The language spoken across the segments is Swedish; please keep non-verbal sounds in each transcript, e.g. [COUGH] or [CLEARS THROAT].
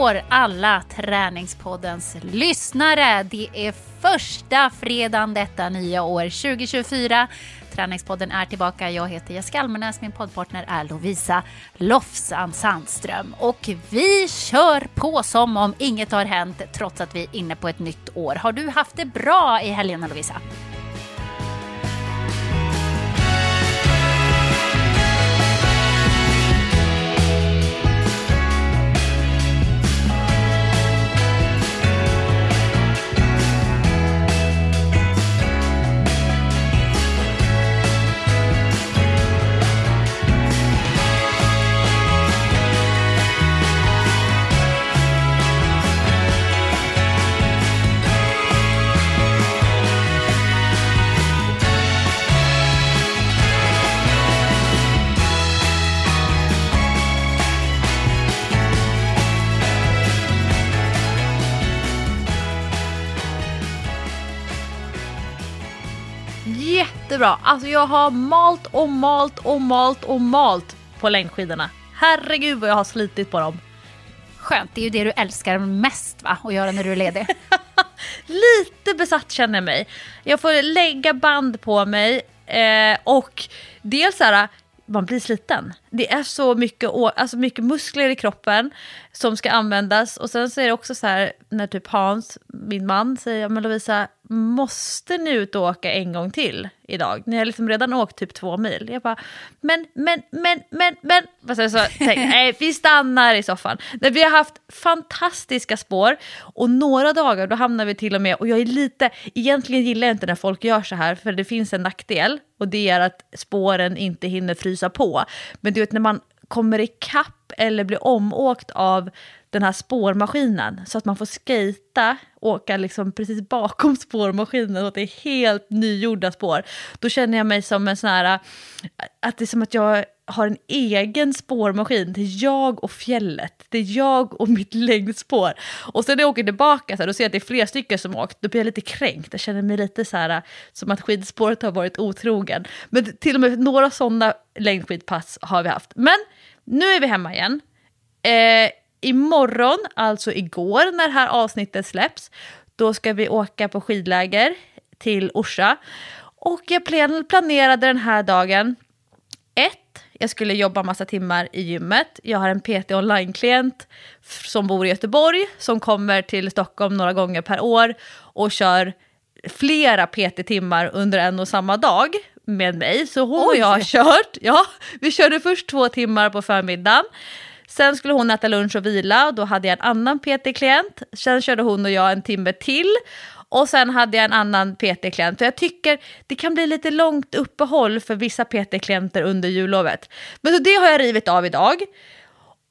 nytt alla Träningspoddens lyssnare. Det är första fredagen detta nya år 2024. Träningspodden är tillbaka. Jag heter Jessica Almenäs, min poddpartner är Lovisa Lofsan Sandström. Och vi kör på som om inget har hänt trots att vi är inne på ett nytt år. Har du haft det bra i helgen Lovisa? Jättebra! Alltså jag har malt och malt och malt och malt på längdskidorna. Herregud vad jag har slitit på dem. Skönt, det är ju det du älskar mest va? Att göra när du är ledig. [LAUGHS] Lite besatt känner jag mig. Jag får lägga band på mig eh, och dels så här, man blir sliten. Det är så mycket, alltså mycket muskler i kroppen som ska användas. Och sen så är det också så här när typ Hans, min man, säger men Lovisa, måste ni ut och åka en gång till idag? Ni har liksom redan åkt typ två mil. Jag bara, men, men, men, men, men. Så, så tänkte, nej, vi stannar i soffan. Nej, vi har haft fantastiska spår och några dagar då hamnar vi till och med, och jag är lite, egentligen gillar jag inte när folk gör så här för det finns en nackdel och det är att spåren inte hinner frysa på. Men du vet när man kommer ikapp eller blir omåkt av den här spårmaskinen så att man får skejta, åka liksom precis bakom [LAUGHS] spårmaskinen och att det är helt nygjorda spår. Då känner jag mig som en sån här, att det är som att jag har en egen spårmaskin. Det är jag och fjället. Det är jag och mitt längdspår. Och sen när jag åker tillbaka så här, då ser jag att det är fler stycken som åkt. Då blir jag lite kränkt. Jag känner mig lite så här som att skidspåret har varit otrogen. Men till och med några sådana längdskidpass har vi haft. Men nu är vi hemma igen. Eh, imorgon, alltså igår när det här avsnittet släpps, då ska vi åka på skidläger till Orsa. Och jag planerade den här dagen. Ett, jag skulle jobba massa timmar i gymmet. Jag har en PT online-klient som bor i Göteborg som kommer till Stockholm några gånger per år och kör flera PT-timmar under en och samma dag med mig. Så hon Oj. och jag har kört. Ja, vi körde först två timmar på förmiddagen. Sen skulle hon äta lunch och vila och då hade jag en annan PT-klient. Sen körde hon och jag en timme till. Och sen hade jag en annan PT-klient. jag tycker det kan bli lite långt uppehåll för vissa PT-klienter under jullovet. Men så det har jag rivit av idag.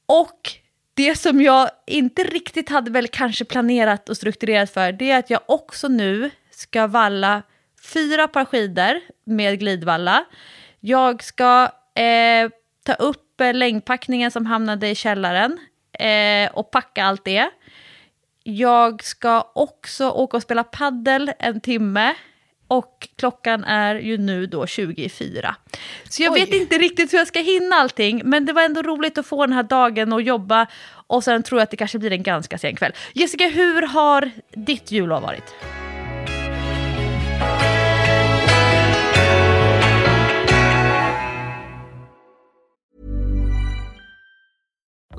Och det som jag inte riktigt hade väl kanske planerat och strukturerat för, det är att jag också nu ska valla fyra par skidor med glidvalla. Jag ska eh, ta upp längdpackningen som hamnade i källaren eh, och packa allt det. Jag ska också åka och spela paddel en timme och klockan är ju nu då 24. Så jag Oj. vet inte riktigt hur jag ska hinna allting, men det var ändå roligt att få den här dagen och jobba och sen tror jag att det kanske blir en ganska sen kväll. Jessica, hur har ditt jullov varit?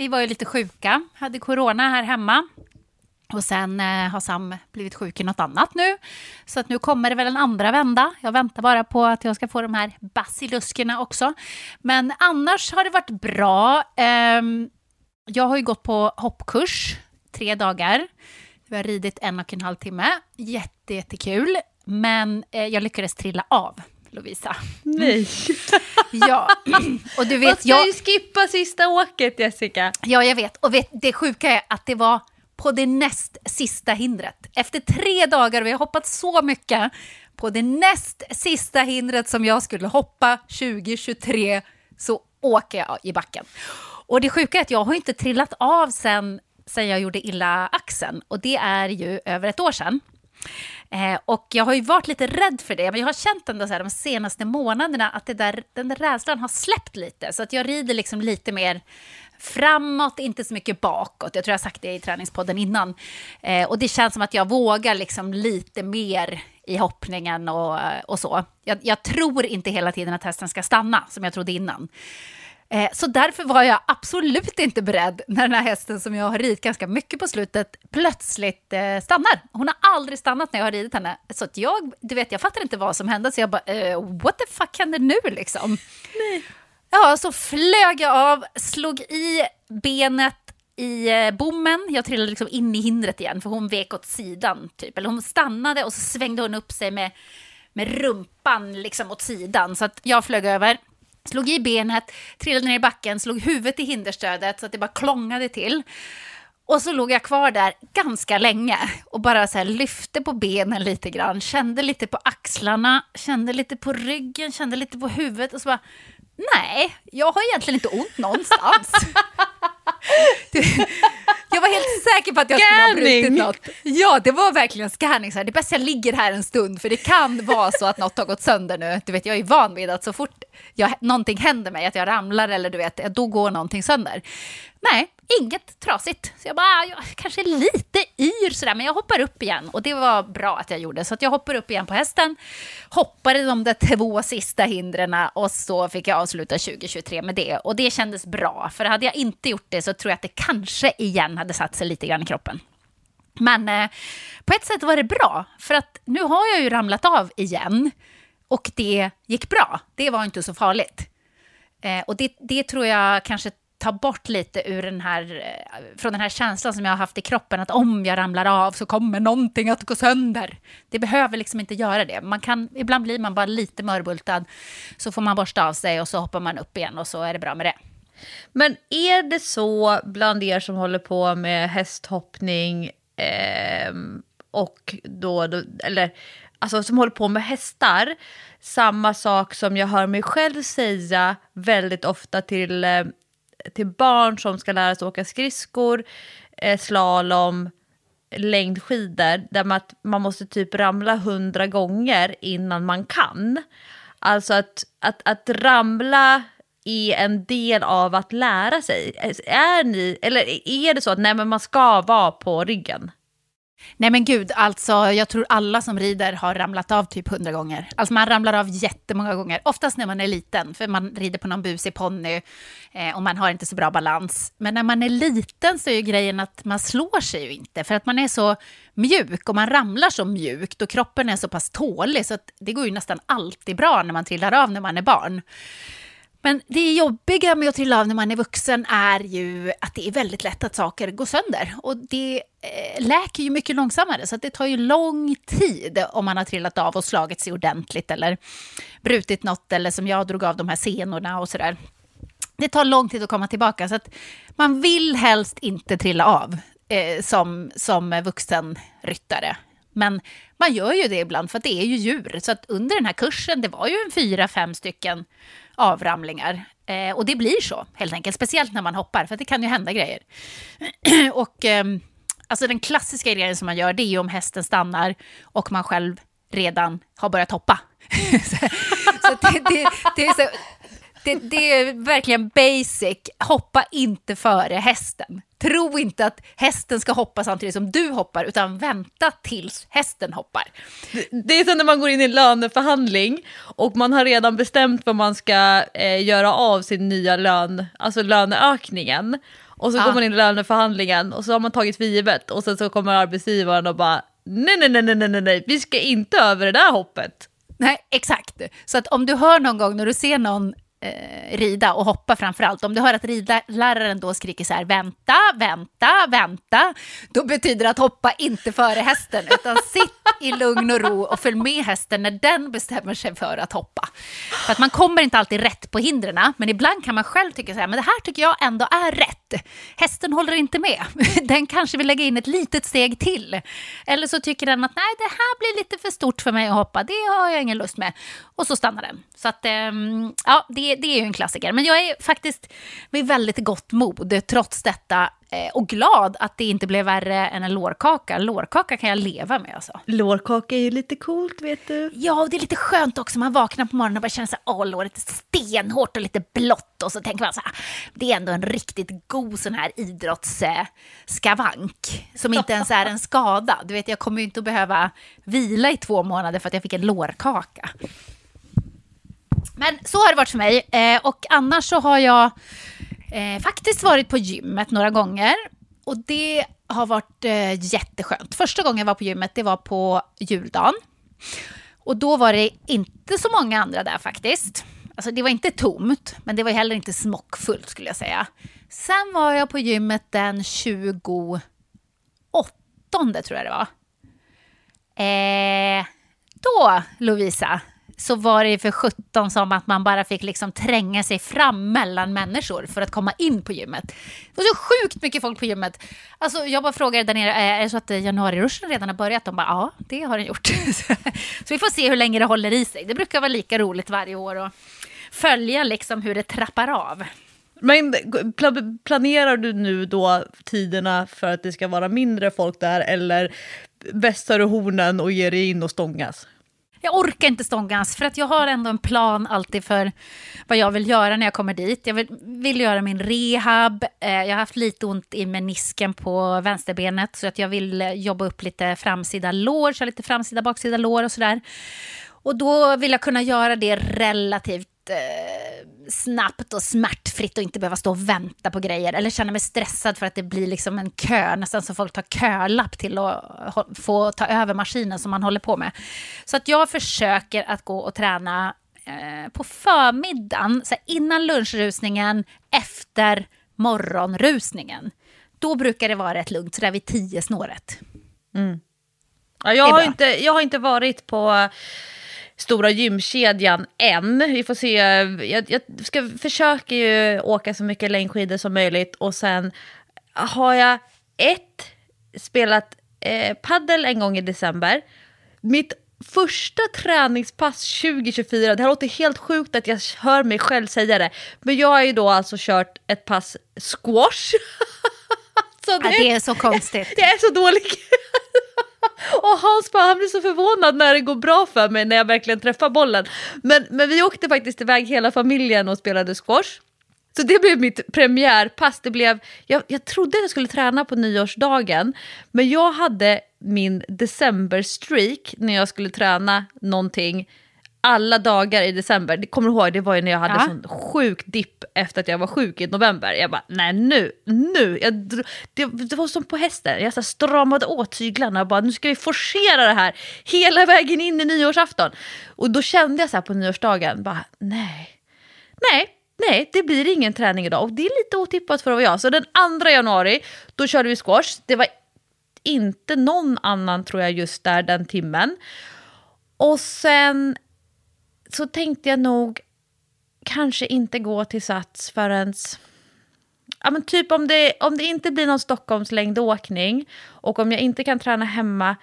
Vi var ju lite sjuka, hade corona här hemma. Och sen eh, har Sam blivit sjuk i något annat nu. Så att nu kommer det väl en andra vända. Jag väntar bara på att jag ska få de här basiluskerna också. Men annars har det varit bra. Eh, jag har ju gått på hoppkurs tre dagar. Vi har ridit en och en halv timme. Jätte, jättekul. Men eh, jag lyckades trilla av. Lovisa. Nej. Ja, och du Man vet, ska jag, ju skippa sista åket Jessica. Ja, jag vet. Och vet, det sjuka är att det var på det näst sista hindret. Efter tre dagar, och vi har hoppat så mycket, på det näst sista hindret som jag skulle hoppa 2023 så åker jag i backen. Och det sjuka är att jag har inte trillat av sen, sen jag gjorde illa axeln och det är ju över ett år sedan. Eh, och jag har ju varit lite rädd för det, men jag har känt ändå så här de senaste månaderna att det där, den där rädslan har släppt lite. Så att jag rider liksom lite mer framåt, inte så mycket bakåt. Jag tror jag har sagt det i träningspodden innan. Eh, och det känns som att jag vågar liksom lite mer i hoppningen och, och så. Jag, jag tror inte hela tiden att hästen ska stanna, som jag trodde innan. Eh, Så därför var jag absolut inte beredd när den här hästen som jag har ridit ganska mycket på slutet plötsligt eh, stannar. Hon har aldrig stannat när jag har ridit henne. Så att jag, du vet, jag fattar inte vad som hände, så jag bara, eh, what the fuck händer nu liksom? Ja, så flög jag av, slog i benet i eh, bommen. Jag trillade liksom in i hindret igen, för hon vek åt sidan. Typ. Eller hon stannade och så svängde hon upp sig med, med rumpan liksom åt sidan. Så att jag flög över, slog i benet, trillade ner i backen, slog huvudet i hinderstödet så att det bara klångade till. Och så låg jag kvar där ganska länge och bara så här lyfte på benen lite grann, kände lite på axlarna, kände lite på ryggen, kände lite på huvudet och så bara, nej, jag har egentligen inte ont någonstans. [LAUGHS] Jag var helt säker på att jag skulle ha brutit något. Ja, det var verkligen scanning. Så här. Det är bäst jag ligger här en stund, för det kan vara så att något har gått sönder nu. Du vet, jag är van vid att så fort jag, någonting händer mig, att jag ramlar eller du vet, då går någonting sönder. Nej, inget trasigt. Så jag bara, ah, jag kanske är lite yr sådär, men jag hoppar upp igen. Och det var bra att jag gjorde. Så att jag hoppar upp igen på hästen, hoppade de där två sista hindren och så fick jag avsluta 2023 med det. Och det kändes bra, för hade jag inte gjort det så tror jag att det kanske igen hade satt sig lite grann i kroppen. Men eh, på ett sätt var det bra, för att nu har jag ju ramlat av igen och det gick bra. Det var inte så farligt. Eh, och det, det tror jag kanske ta bort lite ur den här, eh, från den här känslan som jag har haft i kroppen att om jag ramlar av så kommer någonting att gå sönder. Det behöver liksom inte göra det. Man kan, ibland blir man bara lite mörbultad, så får man borsta av sig och så hoppar man upp igen och så är det bra med det. Men är det så bland er som håller på med hästhoppning eh, och då, då, eller alltså som håller på med hästar, samma sak som jag hör mig själv säga väldigt ofta till, eh, till barn som ska lära sig åka skridskor, eh, slalom, längdskidor, där man, att man måste typ ramla hundra gånger innan man kan. Alltså att, att, att ramla är en del av att lära sig. Är ni, eller är det så att nej, men man ska vara på ryggen? Nej men gud, alltså jag tror alla som rider har ramlat av typ hundra gånger. Alltså man ramlar av jättemånga gånger, oftast när man är liten, för man rider på någon busig ponny eh, och man har inte så bra balans. Men när man är liten så är ju grejen att man slår sig ju inte, för att man är så mjuk och man ramlar så mjukt och kroppen är så pass tålig så att det går ju nästan alltid bra när man trillar av när man är barn. Men det jobbiga med att trilla av när man är vuxen är ju att det är väldigt lätt att saker går sönder. Och det eh, läker ju mycket långsammare, så att det tar ju lång tid om man har trillat av och slagit sig ordentligt eller brutit något, eller som jag drog av de här senorna och sådär. Det tar lång tid att komma tillbaka, så att man vill helst inte trilla av eh, som, som vuxen ryttare. Men man gör ju det ibland, för att det är ju djur. Så att under den här kursen, det var ju en fyra, fem stycken avramlingar. Eh, och det blir så, helt enkelt. Speciellt när man hoppar, för det kan ju hända grejer. [CLEARS THROAT] och eh, alltså den klassiska grejen som man gör, det är ju om hästen stannar och man själv redan har börjat hoppa. [LAUGHS] så så det, det, det, är så, det, det är verkligen basic. Hoppa inte före hästen. Tro inte att hästen ska hoppa samtidigt som du hoppar, utan vänta tills hästen hoppar. Det är som när man går in i en löneförhandling och man har redan bestämt vad man ska eh, göra av sin nya lön, alltså löneökningen. Och så Ja. går man in i löneförhandlingen och så har man tagit för givet och sen så kommer arbetsgivaren och bara nej, nej, nej, nej, nej, nej, nej, vi ska inte över det där hoppet. Nej, exakt. Så att om du hör någon gång när du ser någon eh, rida och hoppa framför allt, om du hör att ridläraren då skriker så här vänta, vänta, vänta, då betyder det att hoppa inte före hästen, utan sitt i lugn och ro och följ med hästen när den bestämmer sig för att hoppa. För att man kommer inte alltid rätt på hindren, men ibland kan man själv tycka så här, men det här tycker jag ändå är rätt. Hästen håller inte med. [LAUGHS] Den kanske vill lägga in ett litet steg till. Eller så tycker den att nej, det här blir lite för stort för mig att hoppa, det har jag ingen lust med. Och så stannar den. Så att, ehm, ja, det, det är ju en klassiker. Men jag är faktiskt vid väldigt gott mod trots detta eh, och glad att det inte blev värre än en lårkaka. Lårkaka kan jag leva med alltså. Lårkaka är ju lite coolt vet du. Ja, och det är lite skönt också. Man vaknar på morgonen och bara känner här, åh, låret är stenhårt och lite blått. Och så tänker man så här, det är ändå en riktigt god sån här idrottsskavank. som inte ens är en [LAUGHS] skada. Du vet, jag kommer ju inte att behöva vila i två månader för att jag fick en lårkaka. Men så har det varit för mig. Eh, och annars så har jag eh, faktiskt varit på gymmet några gånger. Och det har varit eh, jätteskönt. Första gången jag var på gymmet det var på juldagen. Och då var det inte så många andra där faktiskt. Alltså det var inte tomt, men det var heller inte smockfullt skulle jag säga. Sen var jag på gymmet den 28 tror jag det var. Eh, då, Lovisa, så var det för 17 som att man bara fick liksom tränga sig fram mellan människor för att komma in på gymmet. Det var så sjukt mycket folk på gymmet. Alltså, jag bara frågade där nere, är det så att eh, januariruschen redan har börjat? De bara, ja, det har den gjort. [LAUGHS] så vi får se hur länge det håller i sig. Det brukar vara lika roligt varje år att följa liksom hur det trappar av. Men planerar du nu då tiderna för att det ska vara mindre folk där eller vässar du hornen och ger dig in och stångas? Jag orkar inte stångas för att jag har ändå en plan alltid för vad jag vill göra när jag kommer dit. Jag vill, vill göra min rehab. Eh, jag har haft lite ont i menisken på vänsterbenet så att jag vill eh, jobba upp lite framsida lår, köra lite framsida baksida lår och sådär. Och då vill jag kunna göra det relativt eh, snabbt och smärtfritt och inte behöva stå och vänta på grejer. Eller känna mig stressad för att det blir liksom en kö, nästan så folk tar kölapp till att få ta över maskinen som man håller på med. Så att jag försöker att gå och träna eh, på förmiddagen, så innan lunchrusningen, efter morgonrusningen. Då brukar det vara rätt lugnt, så där vid tio snåret. Ja, Det jag, har inte, jag har inte varit på stora gymkedjan än. Vi får se. Jag, jag ska försöka ju åka så mycket längdskidor som möjligt och sen har jag ett spelat eh, paddel en gång i december. Mitt första träningspass 2024, det här låter helt sjukt att jag hör mig själv säga det, men jag har ju då alltså kört ett pass squash. [LAUGHS] så Ja, det är så konstigt. [LAUGHS] jag är så dålig. [LAUGHS] Och Hans bara, han blir så förvånad när det går bra för mig när jag verkligen träffar bollen. Men, men vi åkte faktiskt iväg hela familjen och spelade squash. Så det blev mitt premiärpass. Det blev, jag, jag trodde jag skulle träna på nyårsdagen, men jag hade min decemberstreak när jag skulle träna någonting alla dagar i december. Det kommer du ihåg, det var ju när jag hade Ja. sån sjuk dipp efter att jag var sjuk i november. Jag bara, nej nu, nu. Jag, det, det var som på hästen, jag så stramade åt tyglarna och bara, nu ska vi forcera det här hela vägen in i nyårsafton. Och då kände jag så här på nyårsdagen, bara, nej, nej, nej, det blir ingen träning idag. Och det är lite otippat för att vara jag. Så den 2 januari, då körde vi squash. Det var inte någon annan tror jag just där den timmen. Och sen så tänkte jag nog kanske inte gå till Sats förrän... Ja, men typ om det, om det inte blir någon Stockholms längdåkning och om jag inte kan träna hemma.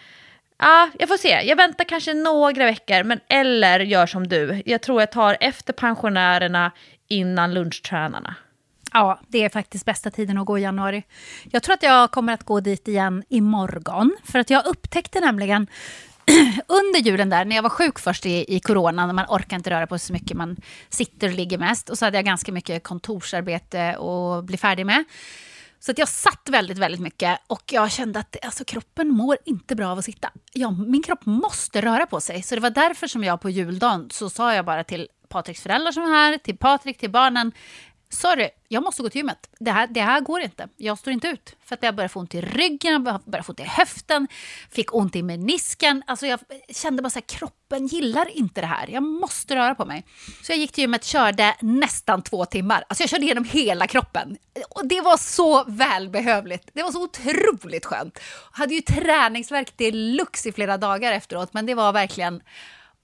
Ja, jag får se. Jag väntar kanske några veckor, men eller gör som du. Jag tror jag tar efter pensionärerna innan lunchtränarna. Ja, det är faktiskt bästa tiden att gå i januari. Jag tror att jag kommer att gå dit igen imorgon. För att jag upptäckte nämligen [CLEARS THROAT] under julen där, när jag var sjuk först i, i corona, när man orkar inte röra på sig så mycket, man sitter och ligger mest. Och så hade jag ganska mycket kontorsarbete att bli färdig med. Så att jag satt väldigt, väldigt mycket och jag kände att alltså, kroppen mår inte bra av att sitta. Ja, min kropp måste röra på sig. Så det var därför som jag på juldagen så sa jag bara till Patriks föräldrar som var här, till Patrik, till barnen sorry, jag måste gå till gymmet. Det här, det här går inte. Jag står inte ut. För att jag började få ont i ryggen, jag började få ont i höften, fick ont i menisken. Alltså jag kände bara så här, kroppen gillar inte det här. Jag måste röra på mig. Så jag gick till gymmet, körde nästan två timmar. Alltså jag körde igenom hela kroppen. Och det var så välbehövligt. Det var så otroligt skönt. Jag hade ju träningsverk deluxe i flera dagar efteråt, men det var verkligen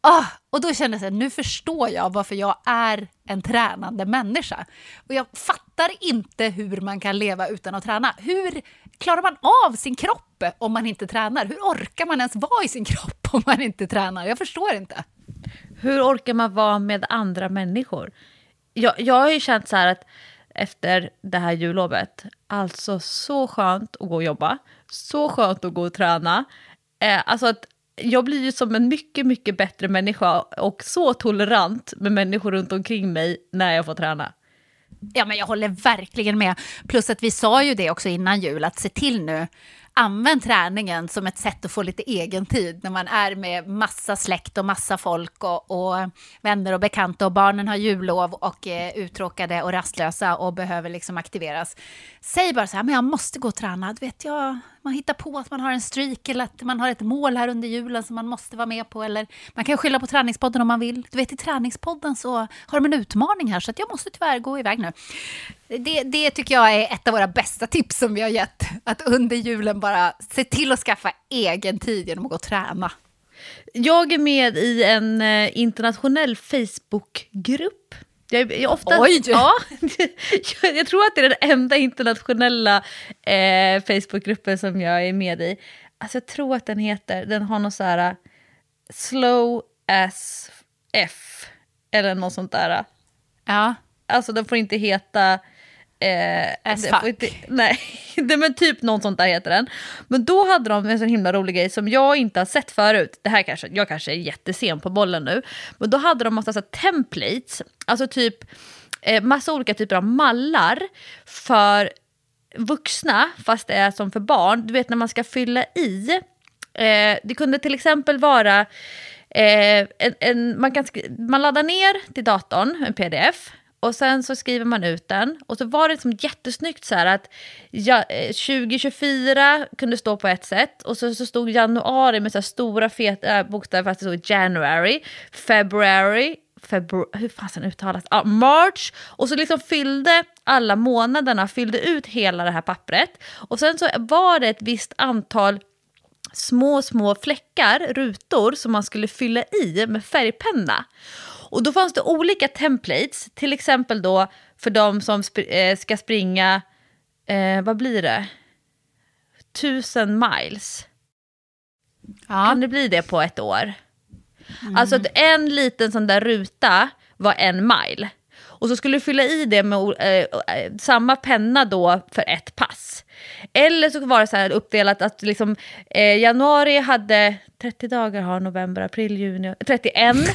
Oh, och då kände jag att nu förstår jag varför jag är en tränande människa. Och jag fattar inte hur man kan leva utan att träna. Hur klarar man av sin kropp om man inte tränar? Hur orkar man ens vara i sin kropp om man inte tränar? Jag förstår inte. Hur orkar man vara med andra människor? Jag, jag har ju känt så här att efter det här jullovet, alltså så skönt att gå och jobba, så skönt att gå och träna. Eh, alltså att jag blir ju som en mycket, mycket bättre människa och så tolerant med människor runt omkring mig när jag får träna. Ja, men jag håller verkligen med. Plus att vi sa ju det också innan jul, att se till nu använd träningen som ett sätt att få lite egen tid när man är med massa släkt och massa folk och, och vänner och bekanta och barnen har jullov och är uttråkade och rastlösa och behöver liksom aktiveras. Säg bara så här, men jag måste gå och träna. Du vet, jag, man hittar på att man har en streak eller att man har ett mål här under julen som man måste vara med på. Eller man kan skylla på träningspodden om man vill. Du vet, i träningspodden så har de en utmaning här så att jag måste tyvärr gå iväg nu. Det, det tycker jag är ett av våra bästa tips som vi har gett. Att under julen bara se till att skaffa egen tid genom att gå och träna. Jag är med i en eh, internationell Facebookgrupp. Jag, jag ofta, Oj! [LAUGHS] Ja, jag, jag tror att det är den enda internationella eh, Facebookgruppen som jag är med i. Alltså jag tror att den heter, den har något så här slow as f eller något sånt där. Ja. Alltså den får inte heta... Eh, As fuck. nej, [LAUGHS] det, men typ något sånt där heter den. Men då hade de en så himla rolig grej som jag inte har sett förut. Det här kanske, jag kanske är jättesen på bollen nu. Men då hade de massa så templates, alltså typ eh, massa olika typer av mallar för vuxna, fast det är som för barn. Du vet när man ska fylla i. Eh, det kunde till exempel vara eh, en, en, man, kan, man laddar ner till datorn en pdf och sen så skriver man ut den. Och så var det liksom jättesnyggt så här att ja, eh, 2024 kunde stå på ett sätt och så, så stod januari med så här stora feta äh, bokstäver fast det stod January, February, februari, hur fasen uttalas Ja, March. Och så liksom fyllde alla månaderna, fyllde ut hela det här pappret. Och sen så var det ett visst antal små, små fläckar, rutor, som man skulle fylla i med färgpenna. Och då fanns det olika templates, till exempel då för de som sp- eh, ska springa, eh, vad blir det? Tusen miles. Ja. Kan det bli det på ett år? Alltså att en liten sån där ruta var en mile. Och så skulle du fylla i det med eh, eh, samma penna då för ett pass. Eller så var det så här uppdelat att liksom, eh, januari hade 30 dagar, har november, april, juni, 31. 31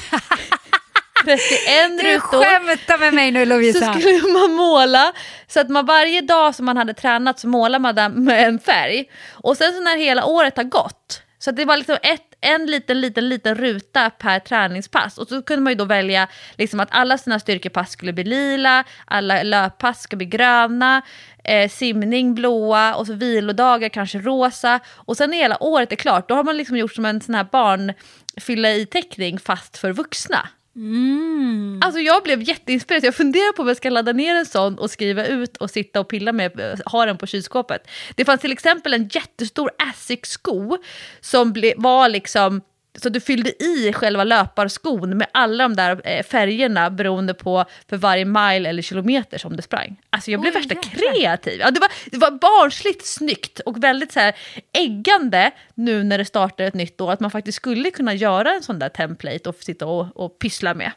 [LAUGHS] Du rutor skämtar med mig nu så Lovisa. skulle man måla, så att man varje dag som man hade tränat så målar man den med en färg. Och sen så när hela året har gått, så att det var liksom ett, en liten, liten, liten ruta per träningspass. Och så kunde man ju då välja liksom att alla sina styrkepass skulle bli lila, alla löppass ska bli gröna, eh, simning blåa och så vilodagar kanske rosa. Och sen när hela året är klart, då har man liksom gjort som en sån här barnfylla i-teckning fast för vuxna. Mm. Alltså jag blev jätteinspirerad, jag funderar på om jag ska ladda ner en sån och skriva ut och sitta och pilla med, eh, ha den på kylskåpet. Det fanns till exempel en jättestor Asics-sko som ble, var liksom så du fyllde i själva löparskon med alla de där eh, färgerna beroende på för varje mile eller kilometer som det sprang. Alltså jag blev Oj, värsta jäklar. kreativ. Ja, det, var, det var barnsligt snyggt och väldigt så här äggande nu när det startar ett nytt år att man faktiskt skulle kunna göra en sån där template och sitta och, och pyssla med.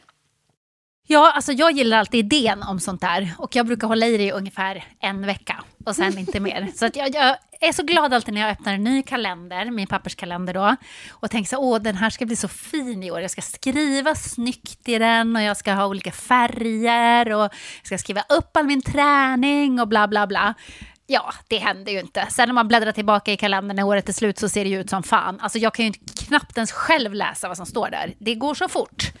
Ja, alltså jag gillar alltid idén om sånt där och jag brukar hålla i det i ungefär en vecka och sen inte mer. Så att jag, jag är så glad alltid när jag öppnar en ny kalender, min papperskalender, då, och tänker så åh den här ska bli så fin i år. Jag ska skriva snyggt i den och jag ska ha olika färger och jag ska skriva upp all min träning och bla bla bla. Ja, det händer ju inte. Sen när man bläddrar tillbaka i kalendern när året är slut så ser det ju ut som fan. Alltså jag kan ju knappt ens själv läsa vad som står där. Det går så fort.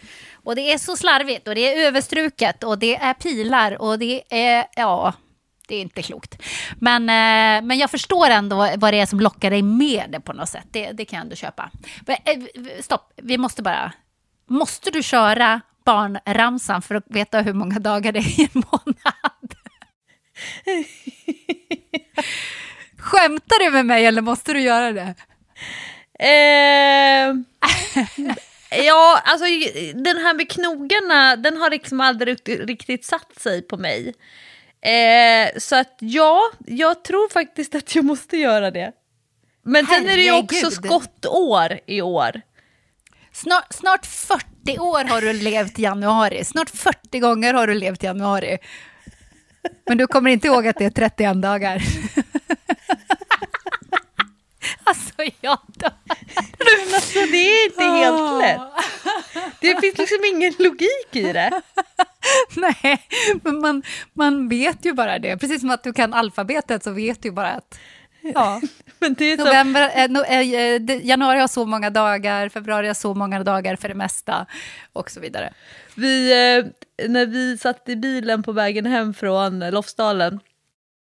Och det är så slarvigt och det är överstruket och det är pilar och det är, ja, det är inte klokt. Men, eh, men jag förstår ändå vad det är som lockar dig med det på något sätt. Det, det kan jag ändå köpa. Men, eh, stopp, vi måste bara... Måste du köra barnramsan för att veta hur många dagar det är i en månad? [LAUGHS] Skämtar du med mig eller måste du göra det? Eh, [LAUGHS] ja, alltså den här med knogarna, den har liksom aldrig riktigt satt sig på mig. Eh, så att ja, jag tror faktiskt att jag måste göra det. Men sen är det ju också skottår i år. Snart, snart 40 år har du levt i januari. Snart 40 gånger har du levt i januari. Men du kommer inte ihåg att det är 31 dagar. [LAUGHS] Alltså jag dör. Men alltså det är inte helt lätt. Det finns liksom ingen logik i det. [LAUGHS] Nej, men man, man vet ju bara det. Precis som att du kan alfabetet så vet du bara att Ja. [LAUGHS] Men det är så... November, eh, no, eh, eh januari har så många dagar, februari har så många dagar för det mesta och så vidare. Vi, eh, när vi satt i bilen på vägen hem från Lofsdalen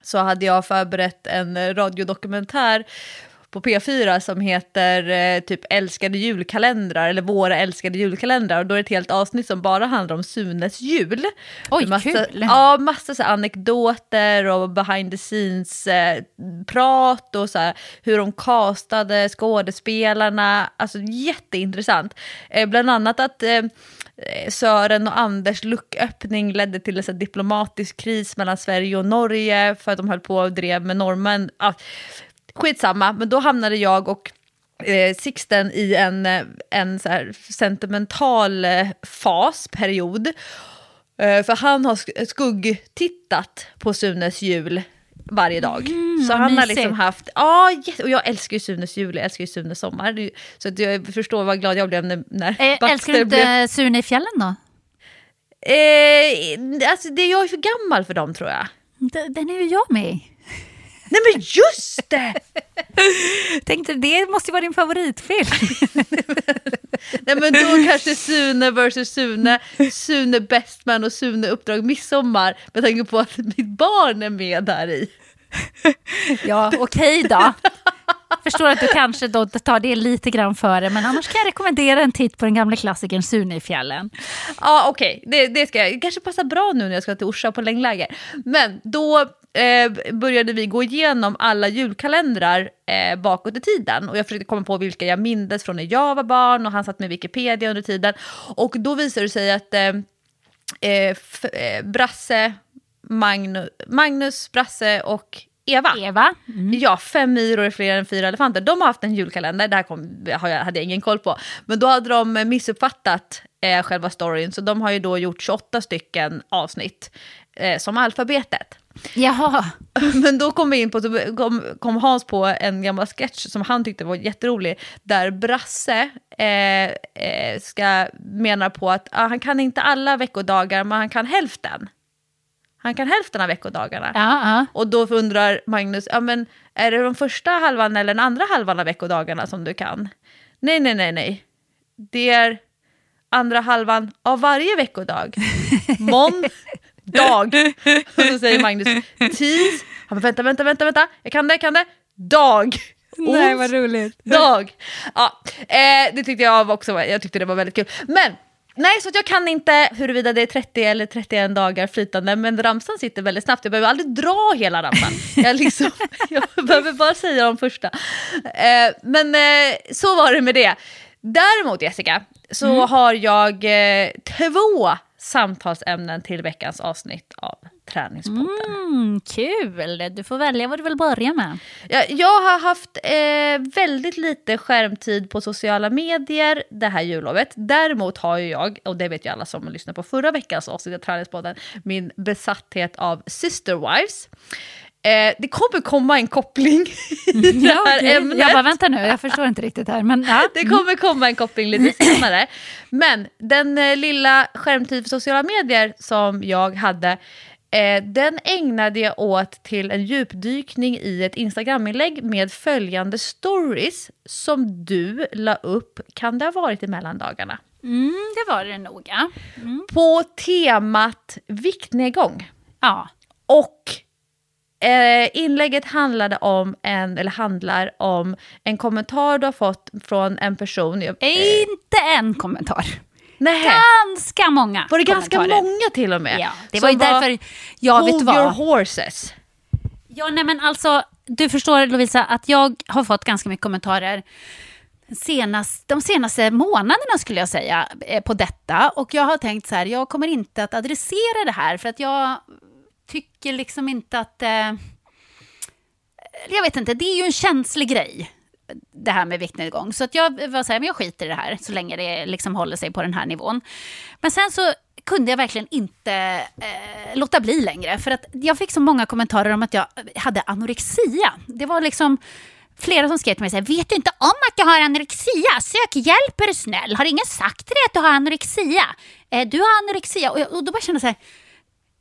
så hade jag förberett en radiodokumentär på P4 som heter eh, typ älskade julkalendrar eller våra älskade julkalendrar och då är det ett helt avsnitt som bara handlar om Sunes jul. Oj, massa, kul! Ja, massa så anekdoter och behind the scenes eh, prat och så här, hur de castade skådespelarna, alltså jätteintressant. Eh, bland annat att eh, Sören och Anders lucköppning ledde till en diplomatisk kris mellan Sverige och Norge för att de höll på och drev med norrmän. Skitsamma, men då hamnade jag och eh, Sixten i en, eh, en så sentimental eh, fas, period. Eh, för han har skuggtittat på Sunes jul varje dag. Mm, så han har liksom haft, ja, och jag älskar ju Sunes jul, jag älskar ju Sunes sommar. Så att jag förstår vad glad jag blev när, när eh, Älskar du inte blev... Sune i fjällen då? Eh, alltså det, jag är för gammal för dem tror jag. Den är ju jag med i. Nej men just det! Tänkte det måste ju vara din favoritfilm. [LAUGHS] Nej men då kanske Sune vs Sune, Sune Bestman och Sune Uppdrag Midsommar med tanke på att mitt barn är med där i. Ja, okej okay då. Förstår att du kanske då tar det lite grann före, men annars kan jag rekommendera en titt på den gamla klassikern Sune i fjällen. Ja, okej, okay. det, det ska jag. Det kanske passar bra nu när jag ska till Orsa på längdläger. Men då eh, började vi gå igenom alla julkalendrar eh, bakåt i tiden. Och jag försökte komma på vilka jag mindes från när jag var barn och han satt med Wikipedia under tiden. Och då visade det sig att eh, eh, eh Brasse, Magnus, Magnus, Brasse och Eva. Eva. Mm. Ja, fem myror är fler än fyra elefanter. De har haft en julkalender, det här kom, hade jag ingen koll på. Men då hade de missuppfattat eh, själva storyn, så de har ju då gjort 28 stycken avsnitt eh, som alfabetet. Jaha. [LAUGHS] Men då kom vi in på, kom, kom Hans på en gammal sketch som han tyckte var jätterolig, där Brasse eh, eh, ska, menar på att ah, han kan inte alla veckodagar, men han kan hälften. Han kan hälften av veckodagarna. Ja, Och då undrar Magnus, ja, men är det den första halvan eller den andra halvan av veckodagarna som du kan? Nej, nej, nej, nej. Det är andra halvan av varje veckodag. [LAUGHS] Mån, dag. [LAUGHS] Och så säger Magnus, tis, han bara, vänta, vänta, vänta, vänta, jag kan det, jag kan det, dag. Nej, vad roligt. Dag. Ja, eh, det tyckte jag också, jag tyckte det var väldigt kul. Men Nej, så jag kan inte huruvida det är 30 eller 31 dagar flytande, men ramsan sitter väldigt snabbt. Jag behöver aldrig dra hela ramsan. [LAUGHS] Jag, liksom, jag behöver bara säga de första. Eh, men eh, så var det med det. Däremot Jessica, så mm. har jag eh, två samtalsämnen till veckans avsnitt av Träningspodden. Mm, kul! Du får välja vad du vill börja med. Jag, jag har haft eh, väldigt lite skärmtid på sociala medier det här jullovet. Däremot har ju jag, och det vet ju alla som lyssnar på förra veckans avsnitt av Träningspodden, min besatthet av Sister Wives. Eh, det kommer komma en koppling [LAUGHS] i det här okay. ämnet. Jag bara, vänta nu, jag förstår inte riktigt här. Men, ja. Det kommer komma en koppling lite senare. Men den eh, lilla skärmtid för sociala medier som jag hade, eh, den ägnade jag åt till en djupdykning i ett Instagraminlägg med följande stories som du la upp, kan det ha varit i mellandagarna? Mm, det var det nog, ja. Mm. På temat viktnedgång. Ja. Och eh, inlägget handlade om en, eller handlar om en kommentar du har fått från en person. jag- eh, Inte en kommentar. nej, Ganska många var det ganska många till och med? Ja, det var ju därför jag vet Hold vad. your horses. Ja, nej men alltså, du förstår Lovisa att jag har fått ganska mycket kommentarer senast, de senaste månaderna skulle jag säga eh, på detta. Och jag har tänkt så här, jag kommer inte att adressera det här för att jag tycker liksom inte att... Eh, jag vet inte, det är ju en känslig grej det här med viktnedgång. Så att jag var så här, men jag skiter i det här så länge det liksom håller sig på den här nivån. Men sen så kunde jag verkligen inte eh, låta bli längre. För att jag fick så många kommentarer om att jag hade anorexia. Det var liksom flera som skrev till mig så här, vet du inte om att jag har anorexia? Sök hjälp är du snäll. Har ingen sagt till dig att du har anorexia? Eh, du har anorexia. Och, jag, och då bara kände jag så här,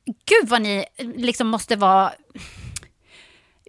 gud vad ni eh, liksom måste vara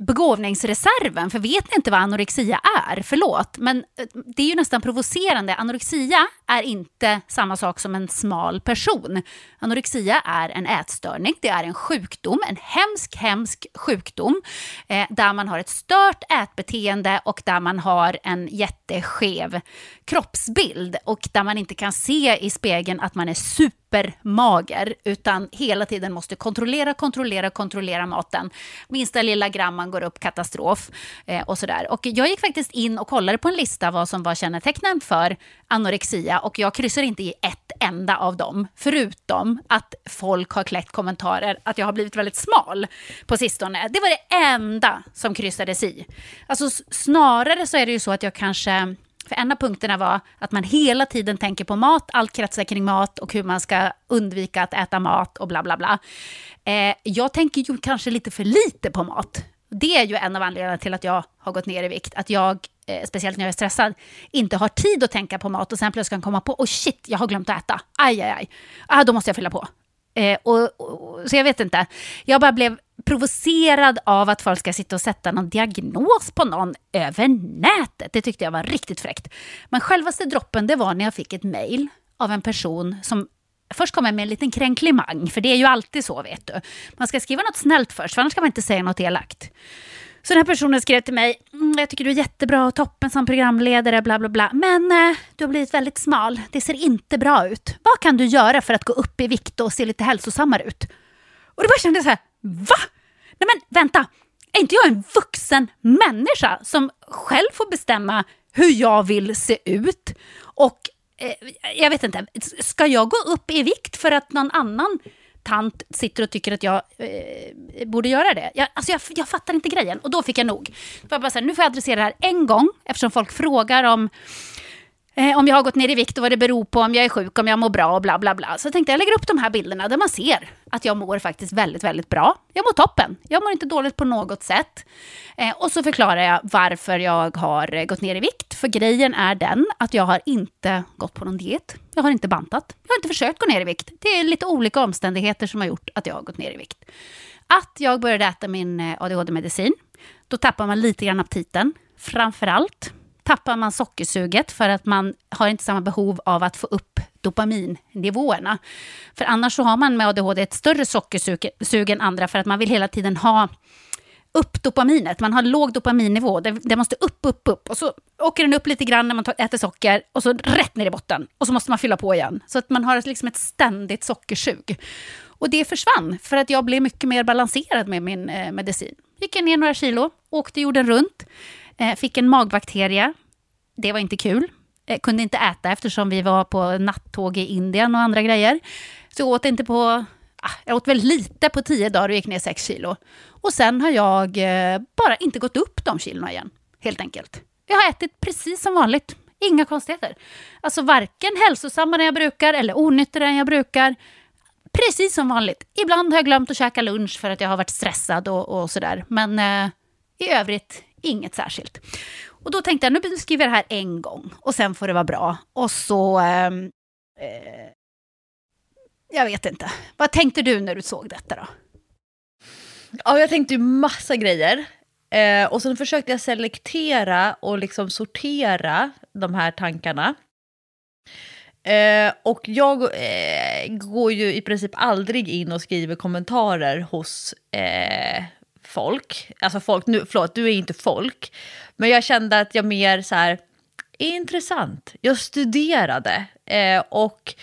begåvningsreserven, för vet ni inte vad anorexia är? Förlåt, men eh, det är ju nästan provocerande. Anorexia är inte samma sak som en smal person. Anorexia är en ätstörning, det är en sjukdom, en hemsk, hemsk sjukdom eh, där man har ett stört ätbeteende och där man har en jätteskev kroppsbild och där man inte kan se i spegeln att man är super supermager utan hela tiden måste kontrollera, kontrollera, kontrollera maten. Minsta lilla gramman går upp, katastrof eh, och sådär. Och jag gick faktiskt in och kollade på en lista vad som var kännetecknen för anorexia och jag kryssar inte i ett enda av dem, förutom att folk har kläckt kommentarer att jag har blivit väldigt smal på sistone. Det var det enda som kryssades i. Alltså snarare så är det ju så att jag kanske för en av punkterna var att man hela tiden tänker på mat, allt kretsar kring mat och hur man ska undvika att äta mat och bla bla bla. Eh, jag tänker ju kanske lite för lite på mat. Det är ju en av anledningarna till att jag har gått ner i vikt. Att jag, eh, speciellt när jag är stressad, inte har tid att tänka på mat och sen plötsligt kan komma på, oh shit, jag har glömt att äta. Aj, aj, aj. Ah, då måste jag fylla på. Eh, och, och, så jag vet inte. Jag bara blev provocerad av att folk ska sitta och sätta någon diagnos på någon över nätet. Det tyckte jag var riktigt fräckt. Men självaste droppen det var när jag fick ett mejl av en person som först kommer med en liten kränklimang, för det är ju alltid så vet du. Man ska skriva något snällt först, för annars kan man inte säga något elakt. Så den här personen skrev till mig, mm, jag tycker du är jättebra och toppen som programledare, bla bla bla. Men eh, du har blivit väldigt smal, det ser inte bra ut. Vad kan du göra för att gå upp i vikt och se lite hälsosammare ut? Och då bara kände jag så här, va? Nej men vänta, är inte jag en vuxen människa som själv får bestämma hur jag vill se ut? Och eh, jag vet inte, ska jag gå upp i vikt för att någon annan tant sitter och tycker att jag eh, borde göra det. Jag, alltså jag, jag fattar inte grejen. Och då fick jag nog. Jag bara så här, nu får jag adressera det här en gång, eftersom folk frågar om Eh, om jag har gått ner i vikt och vad det beror på, om jag är sjuk, om jag mår bra och bla bla bla. Så jag tänkte jag lägger upp de här bilderna där man ser att jag mår faktiskt väldigt, väldigt bra. Jag mår toppen. Jag mår inte dåligt på något sätt. Eh, och så förklarar jag varför jag har eh, gått ner i vikt. För grejen är den att jag har inte gått på någon diet. Jag har inte bantat. Jag har inte försökt gå ner i vikt. Det är lite olika omständigheter som har gjort att jag har gått ner i vikt. Att jag började äta min eh, ADHD-medicin, då tappar man lite grann aptiten. Framför allt tappar man sockersuget för att man har inte samma behov av att få upp dopaminnivåerna. För annars så har man med ADHD ett större sockersug än andra för att man vill hela tiden ha upp dopaminet. Man har låg dopaminnivå. Det, det måste upp, upp, upp. Och så åker den upp lite grann när man tar, äter socker och så rätt ner i botten. Och så måste man fylla på igen. Så att man har liksom ett ständigt sockersug. Och det försvann för att jag blev mycket mer balanserad med min eh, medicin. Gick ner några kilo, åkte jorden runt, Eh, fick en magbakterie. Det var inte kul. Jag kunde inte äta eftersom vi var på nattåg i Indien och andra grejer. Så jag åt inte på... Ah, jag åt väldigt lite på tio dagar och gick ner sex kilo. Och sen har jag eh, bara inte gått upp de kilona igen, helt enkelt. Jag har ätit precis som vanligt. Inga konstigheter. Alltså varken hälsosammare än jag brukar eller onyttigare än jag brukar. Precis som vanligt. Ibland har jag glömt att käka lunch för att jag har varit stressad och, och sådär. Men eh, i övrigt, inget särskilt. Och då tänkte jag, nu skriver jag det här en gång och sen får det vara bra. Och så... Ehm, eh, jag vet inte. Vad tänkte du när du såg detta då? Ja, jag tänkte ju massa grejer. Eh, och sen försökte jag selektera och liksom sortera de här tankarna. Eh, och jag eh, går ju i princip aldrig in och skriver kommentarer hos eh, folk. Alltså folk, nu, förlåt, du är inte folk. Men jag kände att jag mer så här, intressant. Jag studerade eh, och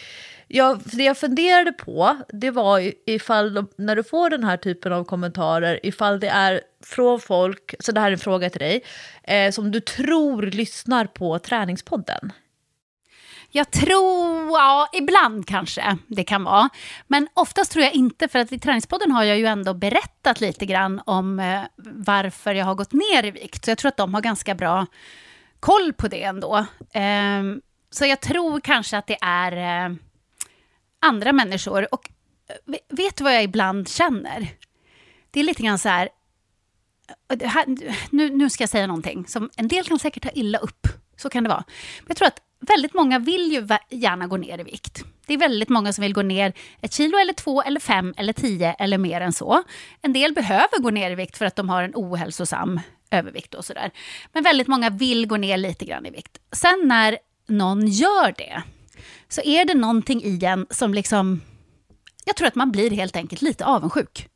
jag, det jag funderade på, det var ifall när du får den här typen av kommentarer, ifall det är från folk, så det här är en fråga till dig, eh, som du tror lyssnar på Träningspodden. Jag tror, ja, ibland kanske det kan vara. Men oftast tror jag inte, för att i Träningspodden har jag ju ändå berättat lite grann om eh, varför jag har gått ner i vikt. Så jag tror att de har ganska bra koll på det ändå. Eh, så jag tror kanske att det är eh, andra människor. Och eh, vet du vad jag ibland känner? Det är lite grann så här, eh, här nu, nu ska jag säga någonting som en del kan säkert ta illa upp. Så kan det vara. Men jag tror att väldigt många vill ju gärna gå ner i vikt. Det är väldigt många som vill gå ner ett kilo eller två eller fem eller tio eller mer än så. En del behöver gå ner i vikt för att de har en ohälsosam övervikt och sådär. Men väldigt många vill gå ner lite grann i vikt. Sen när någon gör det så är det någonting i en som liksom... Jag tror att man blir helt enkelt lite avundsjuk.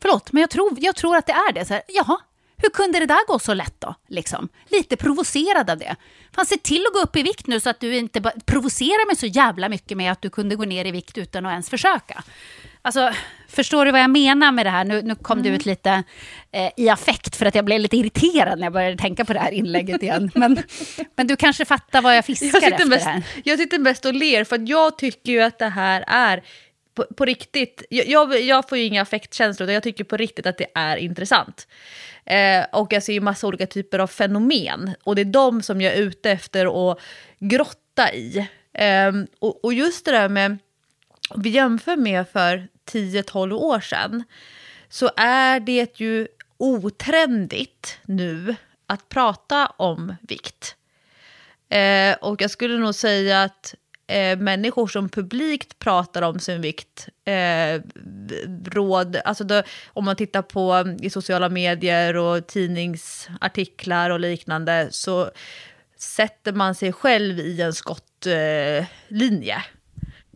Förlåt, men jag tror, jag tror att det är det. Så här, jaha, hur kunde det där gå så lätt då? Liksom. Lite provocerad av det. Fan, se till att gå upp i vikt nu så att du inte provocerar mig så jävla mycket med att du kunde gå ner i vikt utan att ens försöka. Alltså, förstår du vad jag menar med det här? Nu, nu kom mm. du ut lite eh, i affekt för att jag blev lite irriterad när jag började tänka på det här inlägget igen. [LAUGHS] Men, men du kanske fattar vad jag fiskar jag efter mest, här. Jag sitter mest och ler för att jag tycker ju att det här är på, på riktigt, jag, jag, jag, får ju inga affektkänslor, utan jag tycker på riktigt att det är intressant. Eh, och jag ser ju massa olika typer av fenomen. Och det är de som jag är ute efter att grotta i. Eh, och, och, just det där med, om vi jämför med för 10-12 år sedan, så är det ju otrendigt nu att prata om vikt. Eh, och jag skulle nog säga att eh, människor som publikt pratar om sin vikt, eh, råd, alltså då, om man tittar på eh, i sociala medier och tidningsartiklar och liknande, så sätter man sig själv i en skottlinje. Eh,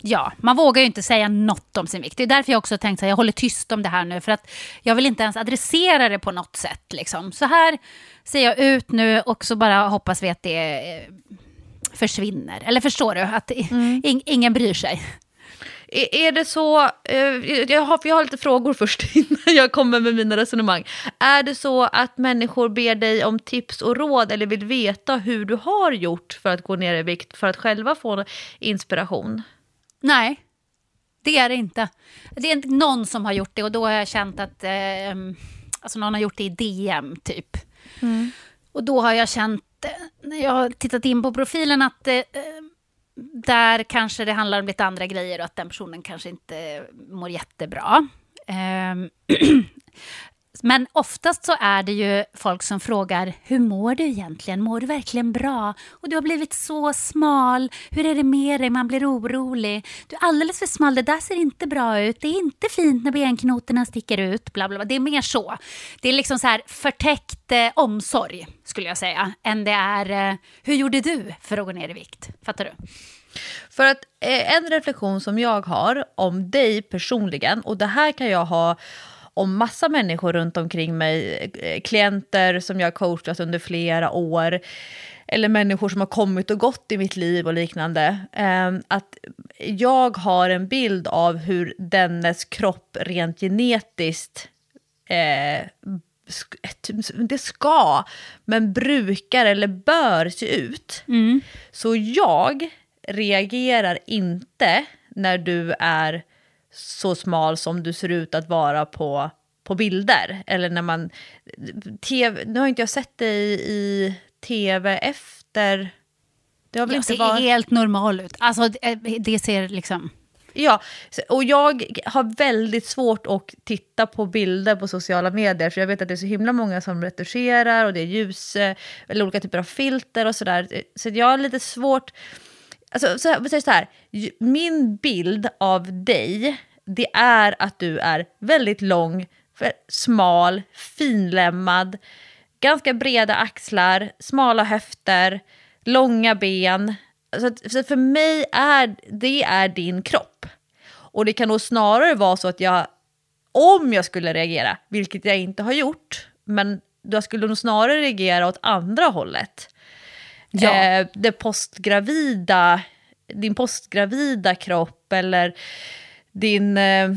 Ja, man vågar ju inte säga något om sin vikt. Det är därför jag också tänkt att jag håller tyst om det här nu. För att jag vill inte ens adressera det på något sätt. Liksom. Så här ser jag ut nu och så bara hoppas vi att det eh, försvinner. Eller förstår du? Att mm. in, ingen bryr sig. Är det så, eh, jag har, jag har lite frågor först [LAUGHS] innan jag kommer med mina resonemang. Är det så att människor ber dig om tips och råd eller vill veta hur du har gjort för att gå ner i vikt för att själva få inspiration? Nej, det är det inte. Det är inte någon som har gjort det och då har jag känt att eh, alltså någon har gjort det i DM typ. Mm. Och då har jag känt, när jag har tittat in på profilen, att eh, där kanske det handlar om lite andra grejer och att den personen kanske inte mår jättebra. Ehm, [CLEARS THROAT] eh, men oftast så är det ju folk som frågar hur mår du egentligen? Mår du verkligen bra? Och du har blivit så smal. Hur är det med dig? Man blir orolig. Du är alldeles för smal. Det där ser inte bra ut. Det är inte fint när benknotorna sticker ut. Bla, bla, bla. Det är mer så. Det är liksom så här förtäckt eh, omsorg skulle jag säga. Än det är eh, hur gjorde du för att gå ner i vikt? Fattar du? För att eh, en reflektion som jag har om dig personligen och det här kan jag ha om massa människor runt omkring mig, eh, klienter som jag har coachat under flera år, eller människor som har kommit och gått i mitt liv och liknande. Ehm, att jag har en bild av hur dennes kropp rent genetiskt eh, det ska, men brukar eller bör se ut. Mm. Så jag reagerar inte när du är så smal som du ser ut att vara på, på bilder. Eller när man... TV, nu har inte jag sett dig i tv efter... Det har väl jag inte ser varit... helt normal ut. Alltså det, det ser liksom... Ja, och jag har väldigt svårt att titta på bilder på sociala medier. För jag vet att det är så himla många som retuscherar och det är ljus, eller olika typer av filter och sådär. Så jag har lite svårt Alltså, så här, så här, min bild av dig, det är att du är väldigt lång, smal, finlemmad, ganska breda axlar, smala höfter, långa ben. Så, att, så för mig är det är din kropp. Och det kan nog snarare vara så att jag, om jag skulle reagera, vilket jag inte har gjort, men jag skulle nog snarare reagera åt andra hållet. Ja. Eh, det postgravida, din postgravida kropp eller din... Eh,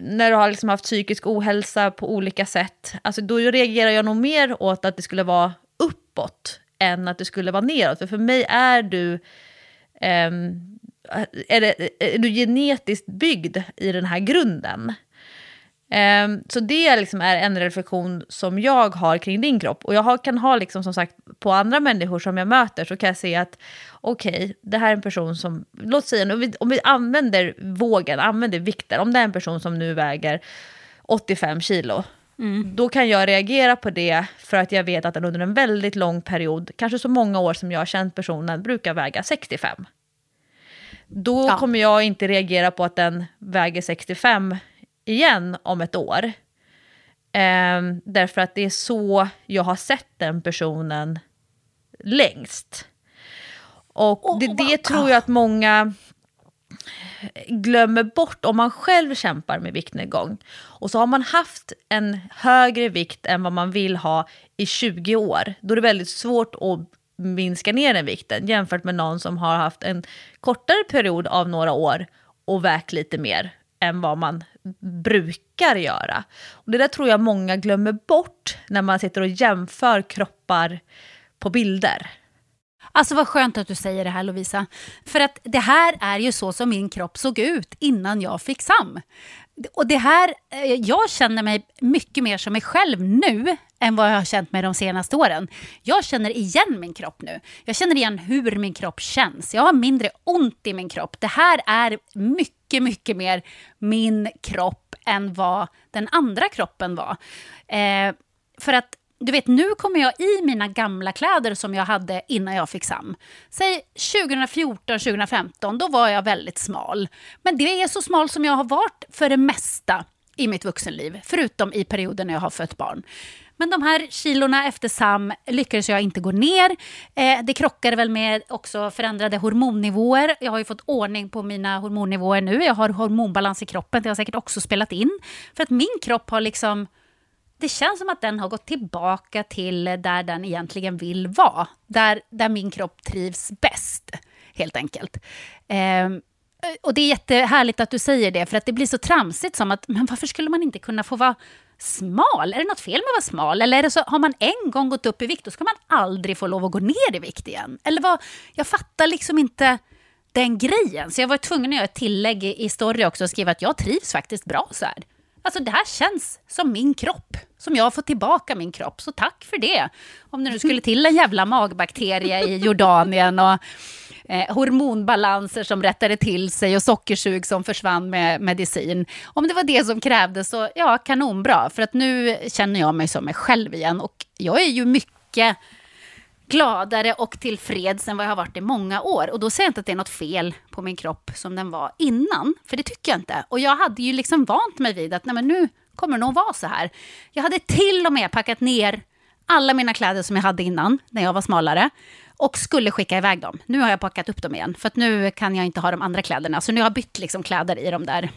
när du har liksom haft psykisk ohälsa på olika sätt, alltså då reagerar jag nog mer åt att det skulle vara uppåt än att det skulle vara neråt. För för mig är du, eh, är, det, är du genetiskt byggd i den här grunden. Ehm, så det liksom är en reflektion som jag har kring din kropp. Och jag kan ha, liksom, som sagt, på andra människor som jag möter så kan jag se att okej, okay, det här är en person som, låt säga, om vi, om vi använder vågen, använder vikten, om det är en person som nu väger 85 kilo, Mm. Då kan jag reagera på det för att jag vet att den under en väldigt lång period, kanske så många år som jag har känt personen, brukar väga 65. Då ja. kommer jag inte reagera på att den väger 65 igen om ett år. Eh, därför att det är så jag har sett den personen längst. Och det, det tror jag att många glömmer bort om man själv kämpar med viktnedgång. Och så har man haft en högre vikt än vad man vill ha i 20 år. Då är det väldigt svårt att minska ner den vikten jämfört med någon som har haft en kortare period av några år och vägt lite mer än vad man brukar göra. Och det där tror jag många glömmer bort när man sitter och jämför kroppar på bilder. Alltså vad skönt att du säger det här Lovisa. För att det här är ju så som min kropp såg ut innan jag fick SAM. Och det här, eh, jag känner mig mycket mer som mig själv nu än vad jag har känt mig de senaste åren. Jag känner igen min kropp nu. Jag känner igen hur min kropp känns. Jag har mindre ont i min kropp. Det här är mycket, mycket mer min kropp än vad den andra kroppen var. Eh, för att du vet, nu kommer jag i mina gamla kläder som jag hade innan jag fick SAM. Säg 2014, 2015, då var jag väldigt smal. Men det är så smal som jag har varit för det mesta i mitt vuxenliv, förutom i perioden när jag har fött barn. Men de här kilorna efter SAM lyckades jag inte gå ner. Eh, det krockade väl med också förändrade hormonnivåer. Jag har ju fått ordning på mina hormonnivåer nu. Jag har hormonbalans i kroppen. Det har säkert också spelat in. För att min kropp har liksom det känns som att den har gått tillbaka till där den egentligen vill vara. Där, där min kropp trivs bäst, helt enkelt. Eh, och det är jättehärligt att du säger det, för att det blir så tramsigt som att, men varför skulle man inte kunna få vara smal? Är det något fel med att vara smal? Eller är det så, har man en gång gått upp i vikt, då ska man aldrig få lov att gå ner i vikt igen? Eller vad, jag fattar liksom inte den grejen. Så jag var tvungen att göra ett tillägg i story också och skriva att jag trivs faktiskt bra så här. Alltså det här känns som min kropp, som jag har fått tillbaka min kropp, så tack för det. Om det nu skulle till en jävla magbakterie i Jordanien och eh, hormonbalanser som rättade till sig och sockersug som försvann med medicin. Om det var det som krävdes så, ja, kanonbra. För att nu känner jag mig som mig själv igen och jag är ju mycket gladare och tillfreds än vad jag har varit i många år. Och då säger jag inte att det är något fel på min kropp som den var innan, för det tycker jag inte. Och jag hade ju liksom vant mig vid att nej, men nu kommer det nog vara så här. Jag hade till och med packat ner alla mina kläder som jag hade innan, när jag var smalare, och skulle skicka iväg dem. Nu har jag packat upp dem igen, för att nu kan jag inte ha de andra kläderna. Så nu har jag bytt liksom kläder i de där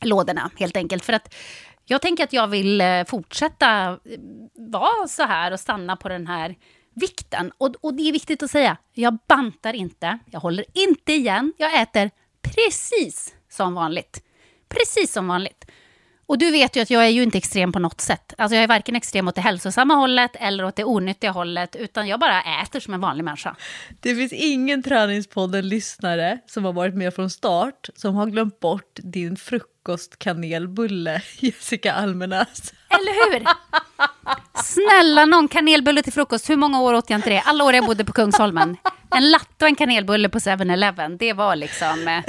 lådorna, helt enkelt. För att jag tänker att jag vill eh, fortsätta eh, vara så här och stanna på den här vikten. Och, och det är viktigt att säga, jag bantar inte, jag håller inte igen, jag äter precis som vanligt. Precis som vanligt. Och du vet ju att jag är ju inte extrem på något sätt. Alltså jag är varken extrem åt det hälsosamma hållet eller åt det onyttiga hållet, utan jag bara äter som en vanlig människa. Det finns ingen Träningspodden-lyssnare som har varit med från start som har glömt bort din frukostkanelbulle, [LAUGHS] Jessica Almenäs. Eller hur? Snälla någon kanelbulle till frukost. Hur många år åt jag inte det? Alla år jag bodde på Kungsholmen. En latte och en kanelbulle på 7-Eleven. Det var liksom eh,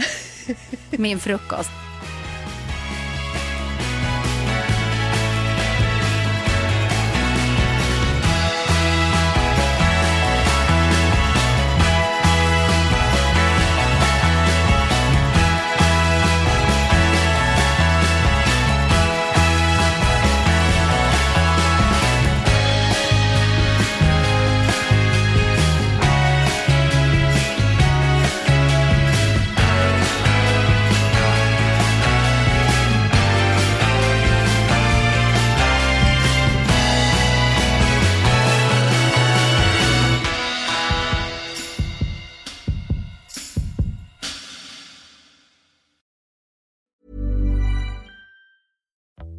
min frukost.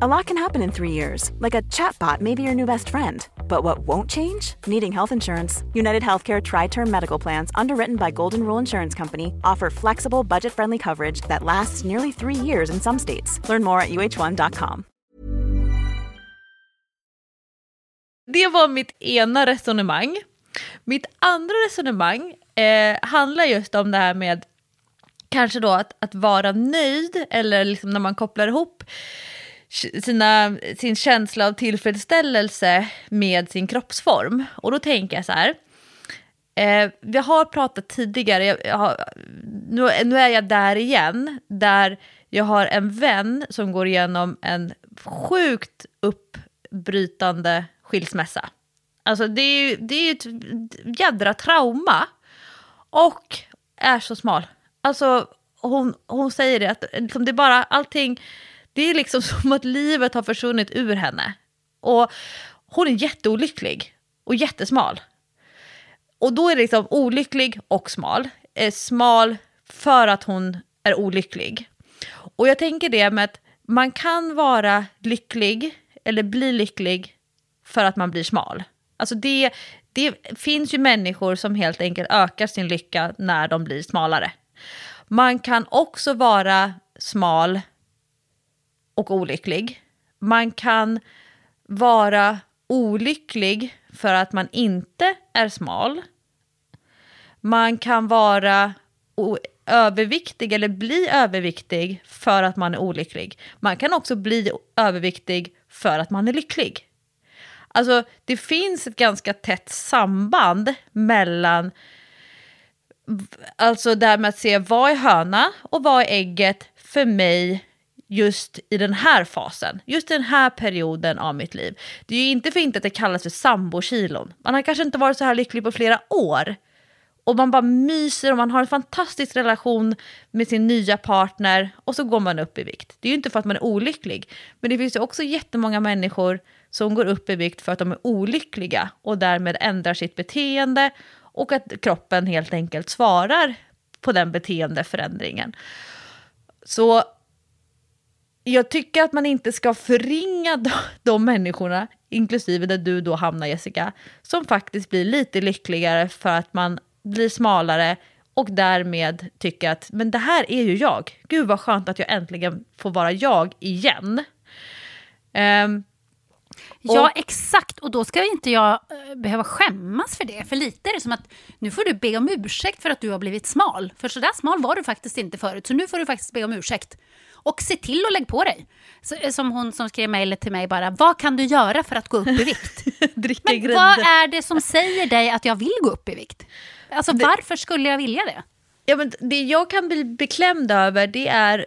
A lot can happen in three years, like a chatbot may be your new best friend. But what won't change? Needing health insurance. United Healthcare Tri Term Medical Plans, underwritten by Golden Rule Insurance Company, offer flexible, budget friendly coverage that lasts nearly three years in some states. Learn more at uh1.com. Det var mitt ena resonemang. Mitt andra resonemang eh, handlar just om det här med kanske då att, att vara nöjd eller liksom när man kopplar ihop sina, sin känsla av tillfredsställelse med sin kroppsform. Och då tänker jag så här. Eh, vi har pratat tidigare, jag, jag har, nu, nu är jag där igen, där jag har en vän som går igenom en sjukt uppbrytande skilsmässa. Alltså det är ju det är ett jädra trauma. Och är så smal. Alltså hon, hon säger det, att liksom det är bara allting, det är liksom [LAUGHS] som att livet har försvunnit ur henne. Och hon är jätteolycklig och jättesmal. Och då är det liksom olycklig och smal. Eh, smal för att hon är olycklig. Och jag tänker det med att man kan vara lycklig eller bli lycklig för att man blir smal. Alltså det, det finns ju människor som helt enkelt ökar sin lycka när de blir smalare. Man kan också vara smal och olycklig. Man kan vara olycklig för att man inte är smal. Man kan vara överviktig eller bli överviktig för att man är olycklig. Man kan också bli överviktig för att man är lycklig. Alltså det finns ett ganska tätt samband mellan alltså det här med att se vad är höna och vad är ägget för mig just i den här fasen, just i den här perioden av mitt liv. Det är ju inte för inte att det kallas för sambokilon. Man har kanske inte varit så här lycklig på flera år. Och man bara myser och man har en fantastisk relation med sin nya partner och så går man upp i vikt. Det är ju inte för att man är olycklig, men det finns ju också jättemånga människor som går upp i vikt för att de är olyckliga och därmed ändrar sitt beteende och att kroppen helt enkelt svarar på den beteendeförändringen. Så jag tycker att man inte ska förringa [LAUGHS] de, de människorna, inklusive där du då hamnar Jessica, som faktiskt blir lite lyckligare för att man blir smalare och därmed tycker att men det här är ju jag. Gud vad skönt att jag äntligen får vara jag igen. Um, Ja, exakt. Och då ska inte jag uh, behöva skämmas för det. För lite är det som att nu får du be om ursäkt för att du har blivit smal. För så där smal var du faktiskt inte förut. Så nu får du faktiskt be om ursäkt. Och se till att lägga på dig. Så, eh, som hon som skrev mejlet till mig bara, vad kan du göra för att gå upp i [LAUGHS] vikt? Men grädde. vad är det som säger dig att jag vill gå upp i vikt? Alltså Det- varför skulle jag vilja det? Ja, men det jag kan bli beklämd över det är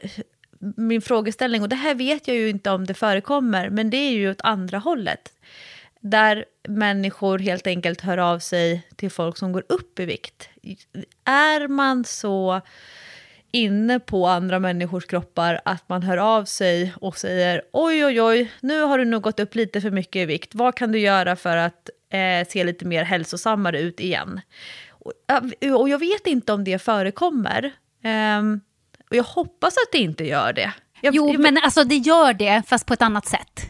min frågeställning, och det här vet jag ju inte om det förekommer, men det är ju åt andra hållet. Där människor helt enkelt hör av sig till folk som går upp i vikt. Är man så inne på andra människors kroppar att man hör av sig och säger oj oj oj, nu har du nog gått upp lite för mycket i vikt, vad kan du göra för att eh, se lite mer hälsosammare ut igen? Och, och jag vet inte om det förekommer. Ehm, och jag hoppas att det inte gör det. Jag, Jo, jag- men alltså det gör det, fast på ett annat sätt,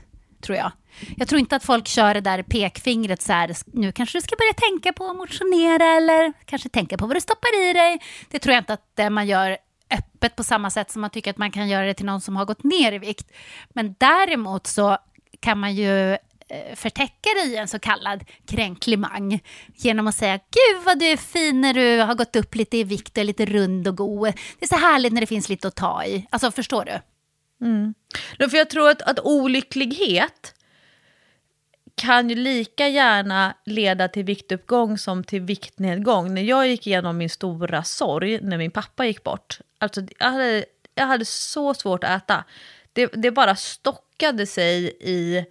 tror jag. Jag tror inte att folk kör det där pekfingret så här, nu kanske du ska börja tänka på att motionera eller kanske tänka på vad du stoppar i dig. Det tror jag inte att man gör öppet på samma sätt som man tycker att man kan göra det till någon som har gått ner i vikt. Men däremot så kan man ju eh, förtäcka det i en så kallad kränklimang genom att säga gud vad du är fin när du har gått upp lite i vikt och är lite rund och god. Det är så härligt när det finns lite att ta i. Alltså förstår du? Mm. Nej, För jag tror att, att olycklighet kan ju lika gärna leda till viktuppgång som till viktnedgång. När jag gick igenom min stora sorg när min pappa gick bort, alltså jag hade, jag hade så svårt att äta. Det, det bara stockade sig i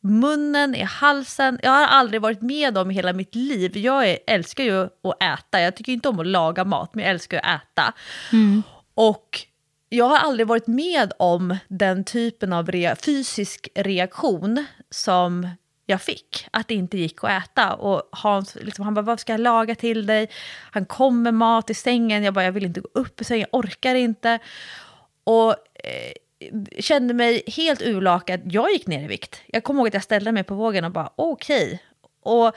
munnen, i halsen. Jag har aldrig varit med om i hela mitt liv. Jag är, älskar ju att äta. Jag tycker inte om att laga mat, men jag älskar att äta. Och jag har aldrig varit med om den typen av rea fysisk reaktion som jag fick. Att det inte gick att äta. Och Hans, liksom, han bara, vad ska jag laga till dig? Han kom med mat i sängen. Jag bara, jag vill inte gå upp i sängen, jag orkar inte. Och eh, kände mig helt urlakad. Jag gick ner i vikt. Jag kommer ihåg att jag ställde mig på vågen och bara, okej. Och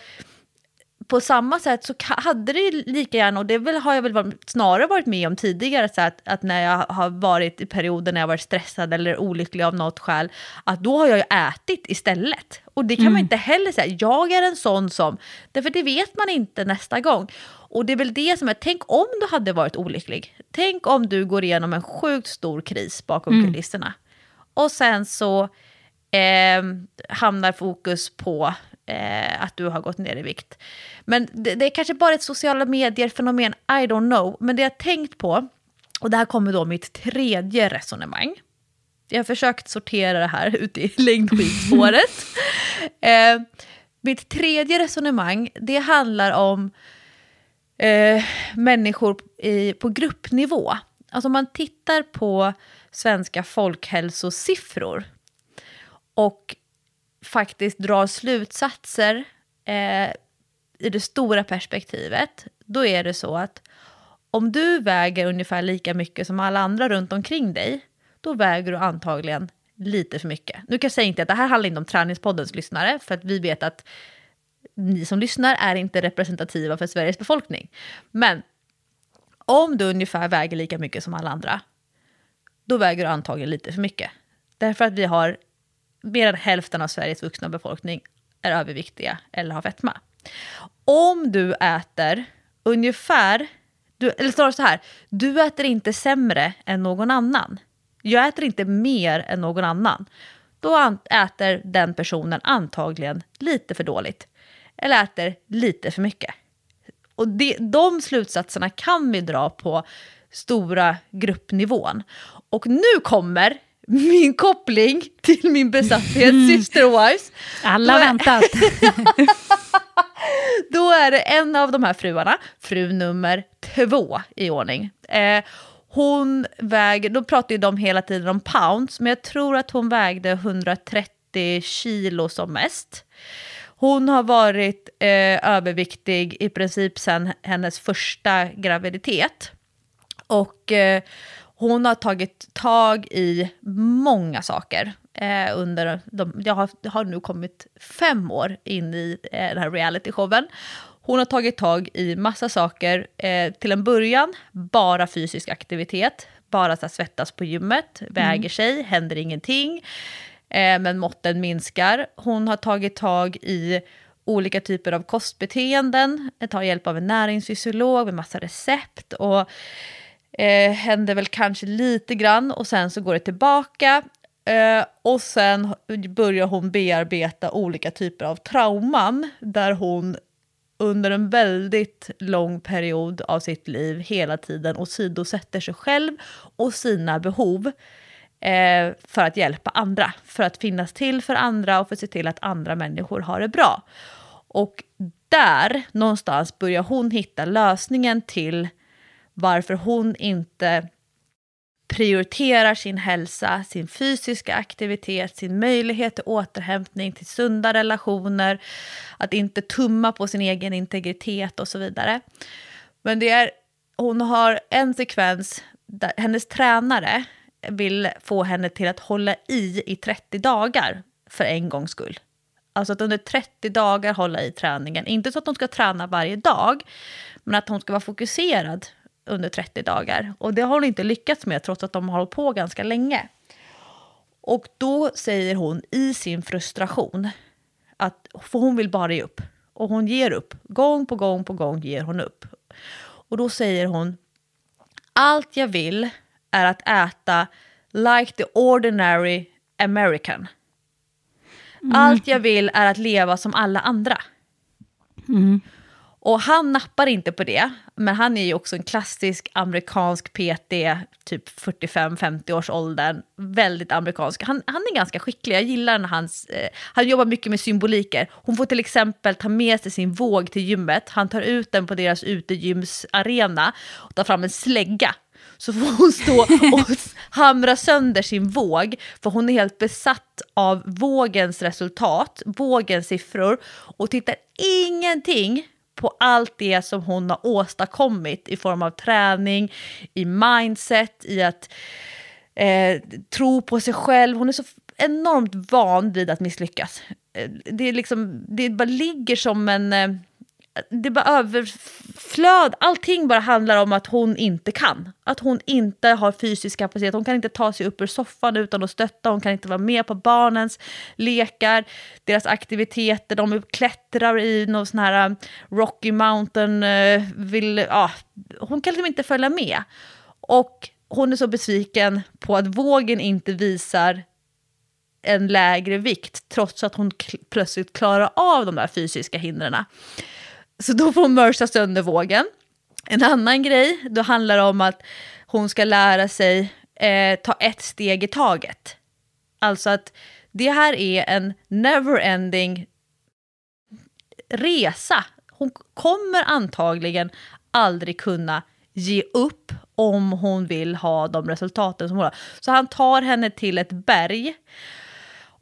på samma sätt så hade det ju lika gärna, och det väl, har jag väl varit, snarare varit med om tidigare, så att, att när jag har varit i perioder när jag varit stressad eller olycklig av något skäl, att då har jag ju ätit istället. Och det kan man inte heller säga, jag är en sån som, därför det vet man inte nästa gång. Och det är väl det som är, tänk om du hade varit olycklig. Tänk om du går igenom en sjukt stor kris bakom kulisserna. Och sen så eh, hamnar fokus på eh, att du har gått ner i vikt. Men det, det är kanske bara ett sociala medier-fenomen, I don't know. Men det jag tänkt på, och det här kommer då mitt tredje resonemang. Jag har försökt sortera det här ute i [LAUGHS] längdskidspåret. [LAUGHS] eh, mitt tredje resonemang, det handlar om eh, människor i, på gruppnivå. Alltså om man tittar på svenska folkhälsosiffror och faktiskt drar slutsatser eh, i det stora perspektivet, då är det så att om du väger ungefär lika mycket som alla andra runt omkring dig, då väger du antagligen lite för mycket. Nu kan jag säga inte att det här handlar inte om Träningspoddens lyssnare, för att vi vet att ni som lyssnar är inte representativa för Sveriges befolkning. Men om du ungefär väger lika mycket som alla andra, då väger du antagligen lite för mycket. Därför att vi har mer än hälften av Sveriges vuxna befolkning är överviktiga eller har fetma. Om du äter ungefär, du, eller snarare så här, du äter inte sämre än någon annan. Jag äter inte mer än någon annan. Då äter den personen antagligen lite för dåligt. Eller äter lite för mycket. Och det, de slutsatserna kan vi dra på stora gruppnivån. Och nu kommer min koppling till min besatthet Sister Wives. Alla Då är- väntat. [LAUGHS] [LAUGHS] Då är det en av de här fruarna, fru nummer två i ordning. Eh, hon väger, då pratar ju de hela tiden om pounds, men jag tror att hon vägde 130 kilo som mest. Hon har varit eh, överviktig i princip sedan hennes första graviditet. Och eh, hon har tagit tag i många saker. Eh, under de, jag har, har nu kommit fem år in i eh, den här realityshowen. Hon har tagit tag i massa saker. Eh, till en början, bara fysisk aktivitet. Bara så här, svettas på gymmet, väger sig, händer ingenting. Eh, men måtten minskar. Hon har tagit tag i olika typer av kostbeteenden, tar hjälp av en näringsfysiolog med massa recept och eh, händer väl kanske lite grann och sen så går det tillbaka. Eh, och sen börjar hon bearbeta olika typer av trauman där hon under en väldigt lång period av sitt liv hela tiden åsidosätter sig själv och sina behov eh, för att hjälpa andra, för att finnas till för andra och för att se till att andra människor har det bra. Och där någonstans börjar hon hitta lösningen till varför hon inte prioriterar sin hälsa, sin fysiska aktivitet, sin möjlighet till återhämtning, till sunda relationer, att inte tumma på sin egen integritet och så vidare. Men det är, hon har en sekvens där hennes tränare vill få henne till att hålla i i 30 dagar för en gångs skull. Alltså att under 30 dagar hålla i träningen. Inte så att hon ska träna varje dag, men att hon ska vara fokuserad under 30 dagar. Och det har hon inte lyckats med trots att de har hållit på ganska länge. Och då säger hon i sin frustration att för hon vill bara ge upp. Och hon ger upp. Gång på gång på gång ger hon upp. Och då säger hon allt jag vill är att äta like the ordinary American. Allt jag vill är att leva som alla andra. Och han nappar inte på det, men han är ju också en klassisk amerikansk PT, typ 45-50 års åldern. Väldigt amerikansk. Han, han är ganska skicklig, jag gillar när hans, eh, han jobbar mycket med symboliker. Hon får till exempel ta med sig sin våg till gymmet, han tar ut den på deras utegymsarena och tar fram en slägga så får hon stå och [LAUGHS] hamra sönder sin våg, för hon är helt besatt av vågens resultat, vågens siffror, och tittar ingenting på allt det som hon har åstadkommit i form av träning, i mindset, i att eh, tro på sig själv. Hon är så enormt van vid att misslyckas. Eh, det, är liksom, det bara ligger som en... Eh, det bara överflöd, allting bara handlar om att hon inte kan. Att hon inte har fysisk kapacitet, hon kan inte ta sig upp ur soffan utan att stötta, hon kan inte vara med på barnens lekar, deras aktiviteter, de klättrar i någon sån här äh, Rocky Mountain, äh, vill, ja, hon kan liksom inte följa med. Och hon är så besviken på att vågen inte visar en lägre vikt trots att hon plötsligt klarar av de där fysiska hindren. Så då får hon mörsa sönder vågen. En annan grej, då handlar det om att hon ska lära sig eh, ta ett steg i taget. Alltså att det här är en never-ending resa. Hon kommer antagligen aldrig kunna ge upp om hon vill ha de resultaten som hon har. Så han tar henne till ett berg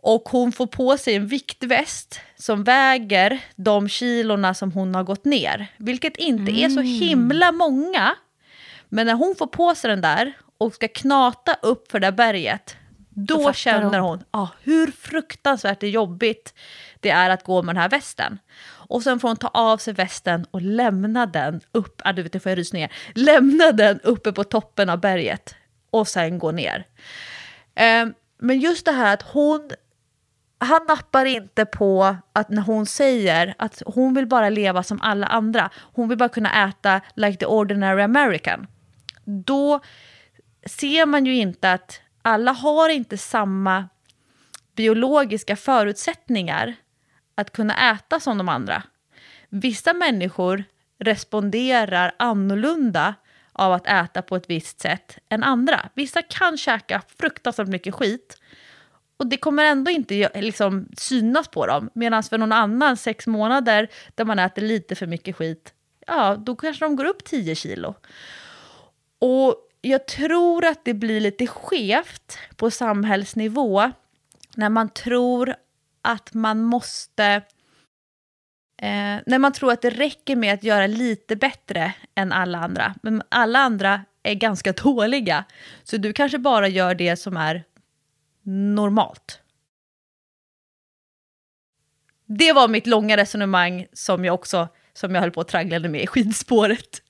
och hon får på sig en viktväst som väger de kilorna som hon har gått ner. Vilket inte mm. är så mm. himla många. Men när hon får på sig den där och ska knata upp för det där berget, då, då känner hon, ah, hur fruktansvärt det jobbigt det är att gå med den här västen. Och sen får hon ta av sig västen och lämna den upp, ah, du vet, det får jag rysningar, lämna den uppe på toppen av berget och sen gå ner. Eh, men just det här att hon han nappar inte på att när hon säger att hon vill bara leva som alla andra, hon vill bara kunna äta like the ordinary American. Då ser man ju inte att alla har inte samma biologiska förutsättningar att kunna äta som de andra. Vissa människor responderar annorlunda av att äta på ett visst sätt än andra. Vissa kan käka fruktansvärt mycket skit och det kommer ändå inte liksom, synas på dem. Medan för någon annan, sex månader, där man äter lite för mycket skit, ja, då kanske de går upp 10 kilo. Och jag tror att det blir lite skevt på samhällsnivå när man tror att man måste... Eh, när man tror att det räcker med att göra lite bättre än alla andra. Men alla andra är ganska [LAUGHS] dåliga. Så du kanske bara gör det som är normalt. Det var mitt långa resonemang som jag också som jag höll på att tragglade med i skidspåret.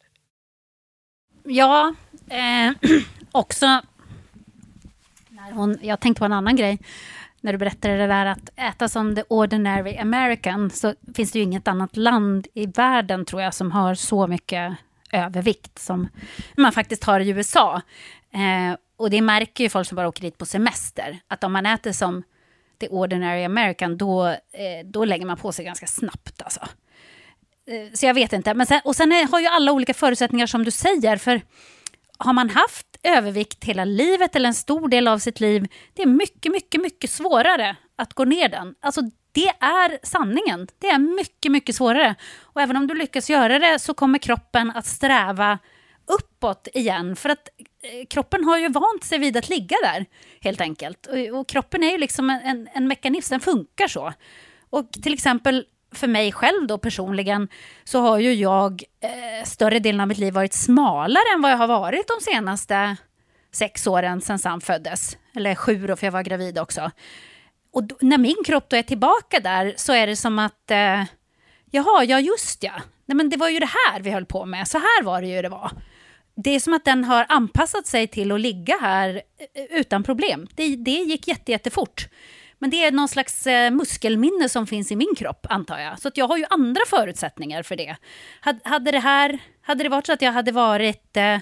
Ja, eh, [CLEARS THROAT] också... När hon, jag tänkte på en annan grej. När du berättade det där att äta som the ordinary American så finns det ju inget annat land i världen tror jag som har så mycket övervikt som man faktiskt har i USA. Eh, och det märker ju folk som bara åker dit på semester, att om man äter som the ordinary American, då, eh, då lägger man på sig ganska snabbt. Alltså. Eh, så jag vet inte. Men sen, och sen är, har ju alla olika förutsättningar som du säger, för har man haft övervikt hela livet eller en stor del av sitt liv, det är mycket, mycket, mycket svårare att gå ner den. Alltså det är sanningen. Det är mycket, mycket svårare. Och även om du lyckas göra det så kommer kroppen att sträva uppåt igen. För att eh, kroppen har ju vant sig vid att ligga där, helt enkelt. Och, och kroppen är ju liksom en, en, en, mekanism, den funkar så. Och till exempel för mig själv då personligen så har ju jag eh, större delen av mitt liv varit smalare än vad jag har varit de senaste sex åren sedan Sam föddes. Eller sju då, för jag var gravid också. Och då, när min kropp då är tillbaka där så är det som att eh, jaha, ja just ja. Nej, men det var ju det här vi höll på med, så här var det ju det var det är som att den har anpassat sig till att ligga här eh, utan problem. Det, det gick jätte, jättefort. Men det är någon slags eh, muskelminne som finns i min kropp, antar jag. Så att jag har ju andra förutsättningar för det. Hade, det, här, hade det varit så att jag hade varit eh,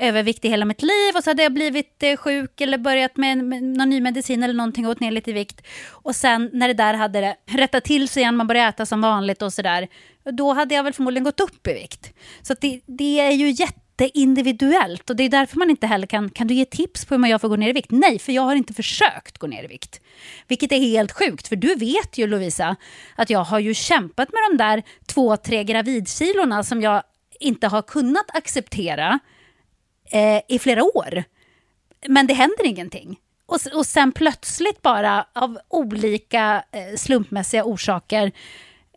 överviktig hela mitt liv och så hade jag blivit eh, sjuk eller börjat med, med någon ny medicin eller någonting och gått ner lite i vikt. Och sen när det där hade det rättat till sig igen, man började äta som vanligt och sådär, då hade jag väl förmodligen gått upp i vikt. Så det, det är ju jätte jätteindividuellt och det är därför man inte heller kan, kan du ge tips på hur man gör för att gå ner i vikt? Nej, för jag har inte försökt gå ner i vikt. Vilket är helt sjukt, för du vet ju Lovisa att jag har ju kämpat med de där två, tre gravidkilorna som jag inte har kunnat acceptera eh, i flera år. Men det händer ingenting. Och, och sen plötsligt bara av olika eh, slumpmässiga orsaker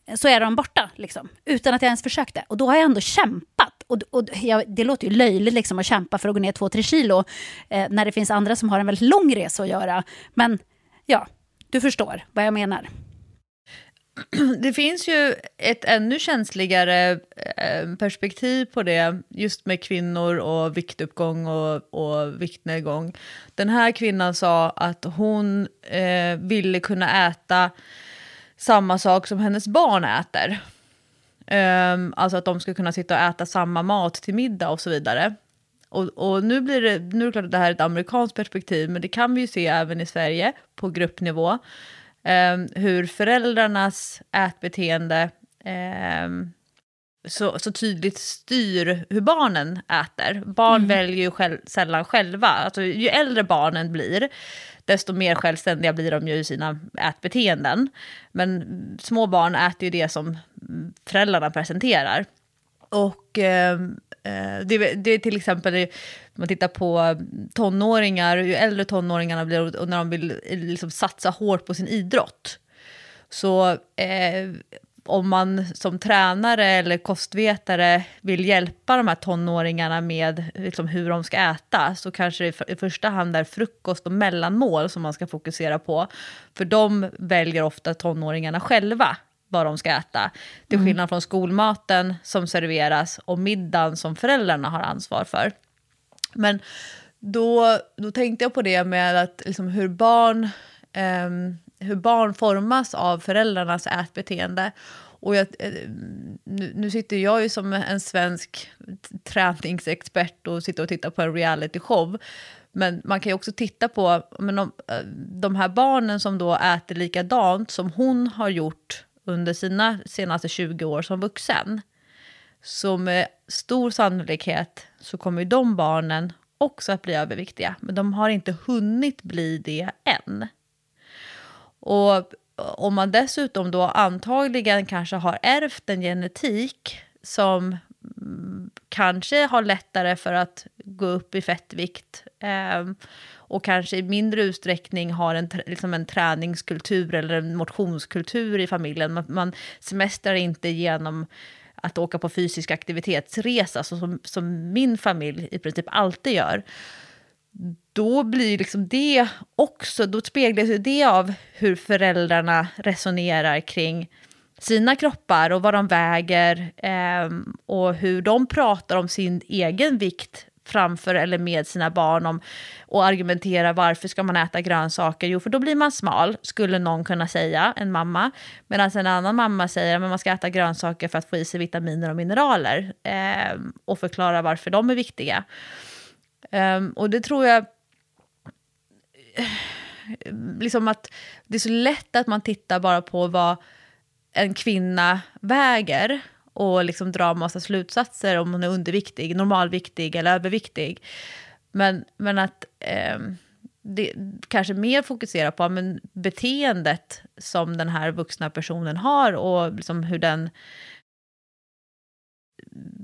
eh, så är de borta, liksom, utan att jag ens försökte. Och då har jag ändå kämpat. Och, och ja, det låter ju löjligt liksom, att kämpa för att gå ner 2-3 kilo eh, när det finns andra som har en väldigt lång resa att göra. Men ja, du förstår vad jag menar. [CLEARS THROAT] Det finns ju ett ännu känsligare eh, perspektiv på det, just med kvinnor och viktuppgång och, och viktnedgång. Den här kvinnan sa att hon eh, ville kunna äta samma sak som hennes barn äter. Um, alltså att de ska kunna sitta och äta samma mat till middag och så vidare. Och, och, nu, blir det, nu är det klart att det här är ett amerikanskt perspektiv, men det kan vi ju se även i Sverige på gruppnivå. Um, hur föräldrarnas ätbeteende um, så, så tydligt styr hur barnen äter. Barn mm. väljer ju själv, sällan själva. Alltså, ju äldre barnen blir, desto mer självständiga blir de ju i sina ätbeteenden. Men små barn äter ju det som föräldrarna presenterar. Och eh, eh det, det, är till exempel, om man tittar på tonåringar, ju äldre tonåringarna blir och när de vill liksom satsa hårt på sin idrott, så eh, om man som tränare eller kostvetare vill hjälpa de här tonåringarna med liksom hur de ska äta så kanske det i första hand är frukost och mellanmål som man ska fokusera på. För de väljer ofta tonåringarna själva vad de ska äta. Till mm. skillnad från skolmaten som serveras och middagen som föräldrarna har ansvar för. Men då, då tänkte jag på det med att liksom hur barn um, hur barn formas av föräldrarnas ätbeteende. Och jag, eh, nu, sitter jag ju som en svensk träningsexpert och sitter och tittar på en realityshow. Men man kan ju också titta på men de, eh, de här barnen som då äter likadant som hon har gjort under sina senaste 20 år som vuxen. Så med stor sannolikhet så kommer de barnen också att bli överviktiga. Men de har inte hunnit bli det än. Och om man dessutom då antagligen kanske har ärvt en genetik som kanske har lättare för att gå upp i fettvikt eh, och kanske i mindre utsträckning har en, liksom en träningskultur eller en motionskultur i familjen. Man, man semestrar inte genom att åka på fysisk aktivitetsresa, så som, som min familj i princip alltid gör då blir liksom det också, då speglas det av hur föräldrarna resonerar kring sina kroppar och vad de väger eh, och hur de pratar om sin egen vikt framför eller med sina barn om, och argumenterar varför ska man äta grönsaker? Jo, för då blir man smal, skulle någon kunna säga, en mamma. Medan en annan mamma säger att man ska äta grönsaker för att få i sig vitaminer och mineraler eh, och förklara varför de är viktiga. Um, och det tror jag liksom att det är så lätt att man tittar bara på vad en kvinna väger och liksom drar massa slutsatser om hon är underviktig, normalviktig eller överviktig. Men, men att eh, det kanske mer fokusera på men beteendet som den här vuxna personen har och liksom hur den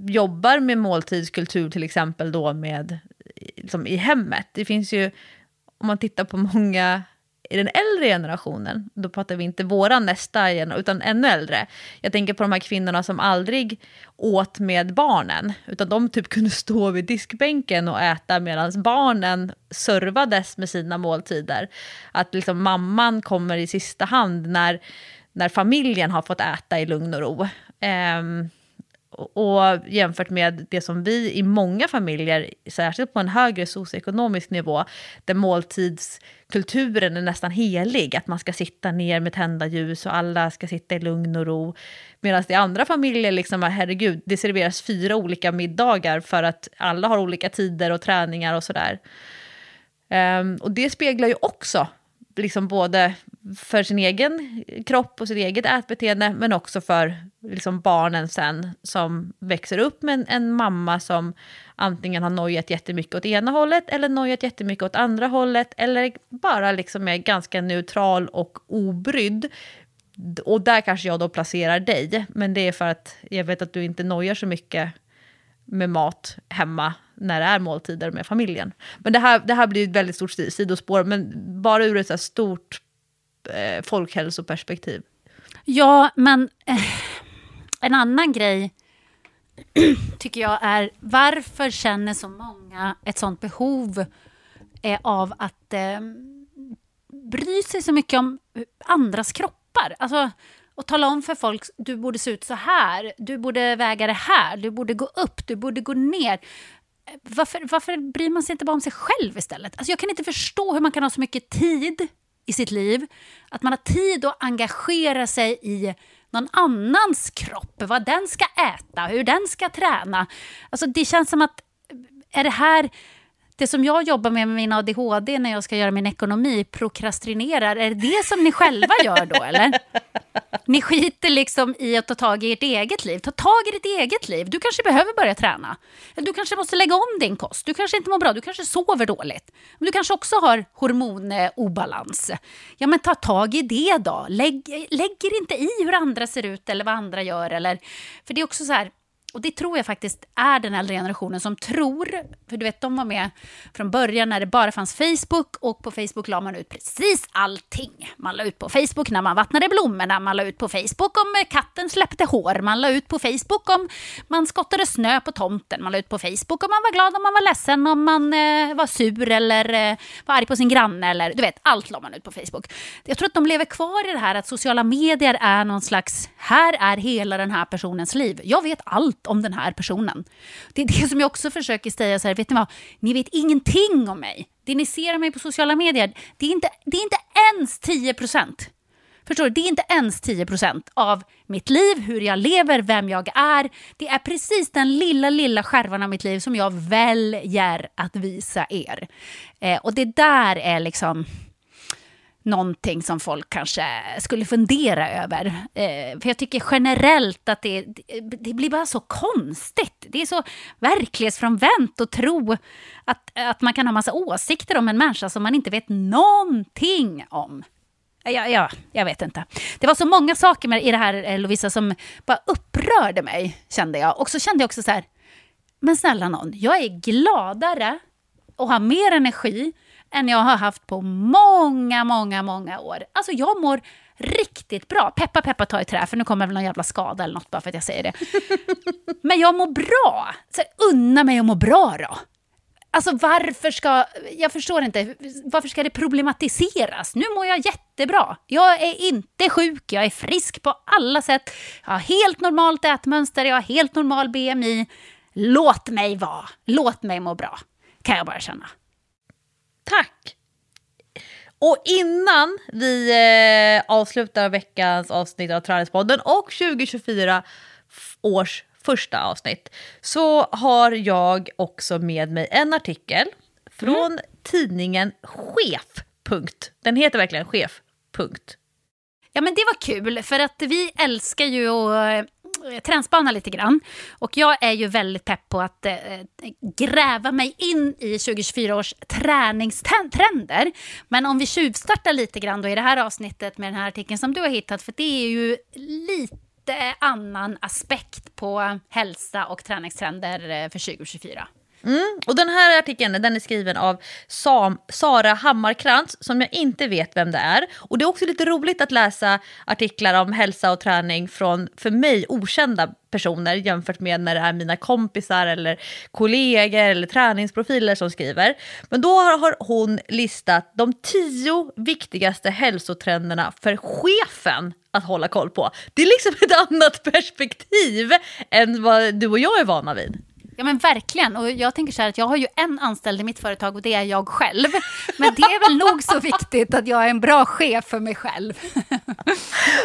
jobbar med måltidskultur till exempel då med liksom i hemmet. Det finns ju om man tittar på många i den äldre generationen, då pratar vi inte våra nästa utan ännu äldre. Jag tänker på de här kvinnorna som aldrig åt med barnen, utan de typ kunde stå vid diskbänken och äta medan barnen servades med sina måltider. Att liksom mamman kommer i sista hand när, när familjen har fått äta i lugn och ro. Um, och jämfört med det som vi i många familjer, särskilt på en högre socioekonomisk nivå, där måltidskulturen är nästan helig, att man ska sitta ner med tända ljus och alla ska sitta i lugn och ro. Medan i andra familjer, liksom, ah, herregud, det serveras fyra olika middagar för att alla har olika tider och träningar och sådär. Um, och det speglar ju också liksom både för sin egen kropp och sitt eget ätbeteende, men också för liksom barnen sen som växer upp med en, en mamma som antingen har nojat jättemycket åt ena hållet eller nojat jättemycket åt andra hållet eller bara liksom är ganska neutral och obrydd. Och där kanske jag då placerar dig, men det är för att jag vet att du inte nojar så mycket med mat hemma när det är måltider med familjen. Men det här, det här blir ett väldigt stort sidospår, men bara ur ett så stort eh, folkhälsoperspektiv. Ja, men eh, en annan grej [CLEARS THROAT] tycker jag är varför känner så många ett sånt behov eh, av att eh, bry sig så mycket om andras kroppar? Alltså, och tala om för folk, du borde se ut så här, du borde väga det här, du borde gå upp, du borde gå ner. Eh, varför, varför bryr man sig inte bara om sig själv istället? Alltså jag kan inte förstå hur man kan ha så mycket tid i sitt liv, att man har tid att engagera sig i någon annans kropp, vad den ska äta, hur den ska träna. Alltså det känns som att, är det här det som jag jobbar med med min ADHD när jag ska göra min ekonomi, prokrastinerar, är det det som ni själva gör då eller? Ni skiter liksom i att ta tag i ert eget liv. Ta tag i ditt eget liv. Du kanske behöver börja träna. Du kanske måste lägga om din kost. Du kanske inte mår bra. Du kanske sover dåligt. Men du kanske också har hormonobalans. Ja, men ta tag i det då. Lägg, lägg er inte i hur andra ser ut eller vad andra gör. Eller, för det är också så här, och det tror jag faktiskt är den äldre generationen som tror, för du vet de var med från början när det bara fanns Facebook och på Facebook la man ut precis allting. Man la ut på Facebook när man vattnade blommorna, man la ut på Facebook om katten släppte hår, man la ut på Facebook om man skottade snö på tomten, man la ut på Facebook om man var glad, om man var ledsen, om man eh, var sur eller eh, var arg på sin granne eller du vet, allt la man ut på Facebook. Jag tror att de lever kvar i det här att sociala medier är någon slags, här är hela den här personens liv. Jag vet allt allt om den här personen. Det är det som jag också försöker säga, så här, vet ni vad, ni vet ingenting om mig. Det ni ser av mig på sociala medier, det är inte, det är inte ens 10 procent. Förstår du? Det är inte ens 10 av mitt liv, hur jag lever, vem jag är. Det är precis den lilla, lilla skärvan av mitt liv som jag väljer att visa er. Eh, och det där är liksom någonting som folk kanske skulle fundera över. Eh, för jag tycker generellt att det, det blir bara så konstigt. Det är så verklighetsfrånvänt att tro att, att man kan ha massa åsikter om en människa som man inte vet någonting om. Ja, ja, jag vet inte. Det var så många saker med, i det här, eh, Lovisa, som bara upprörde mig, kände jag. Och så kände jag också så här, men snälla någon, jag är gladare och har mer energi än jag har haft på många, många, många år. Alltså jag mår riktigt bra. Peppa, peppa, ta i trä, för nu kommer väl någon jävla skada eller något bara för att jag säger det. [LAUGHS] Men jag mår bra. Så unna mig att må bra då. Alltså varför ska, jag förstår inte, varför ska det problematiseras? Nu mår jag jättebra. Jag är inte sjuk, jag är frisk på alla sätt. Jag har helt normalt ätmönster, jag har helt normal BMI. Låt mig vara, låt mig må bra, kan jag bara känna. Tack! Och innan vi eh, avslutar veckans avsnitt av Träningspodden och 2024 års första avsnitt så har jag också med mig en artikel från mm. tidningen Chef. Den heter verkligen Chef. Ja men det var kul för att vi älskar ju att Eh, lite grann. Och jag är ju väldigt pepp på att eh, gräva mig in i 2024 års träningstrender. Men om vi tjuvstartar lite grann då i det här avsnittet med den här artikeln som du har hittat, för det är ju lite annan aspekt på hälsa och träningstrender eh, för 2024. Mm, och den här artikeln den är skriven av Sam, Sara Hammarkrantz som jag inte vet vem det är. Och det är också lite roligt att läsa artiklar om hälsa och träning från för mig okända personer jämfört med när det är mina kompisar eller kollegor eller träningsprofiler som skriver. Men då har hon listat de tio viktigaste hälsotrenderna för chefen att hålla koll på. Det är liksom ett [LAUGHS] annat perspektiv än vad du och jag är vana vid. Ja men verkligen. Och jag tänker så här att jag har ju en anställd i mitt företag och det är jag själv. Men det är väl nog så viktigt att jag är en bra chef för mig själv. [LAUGHS]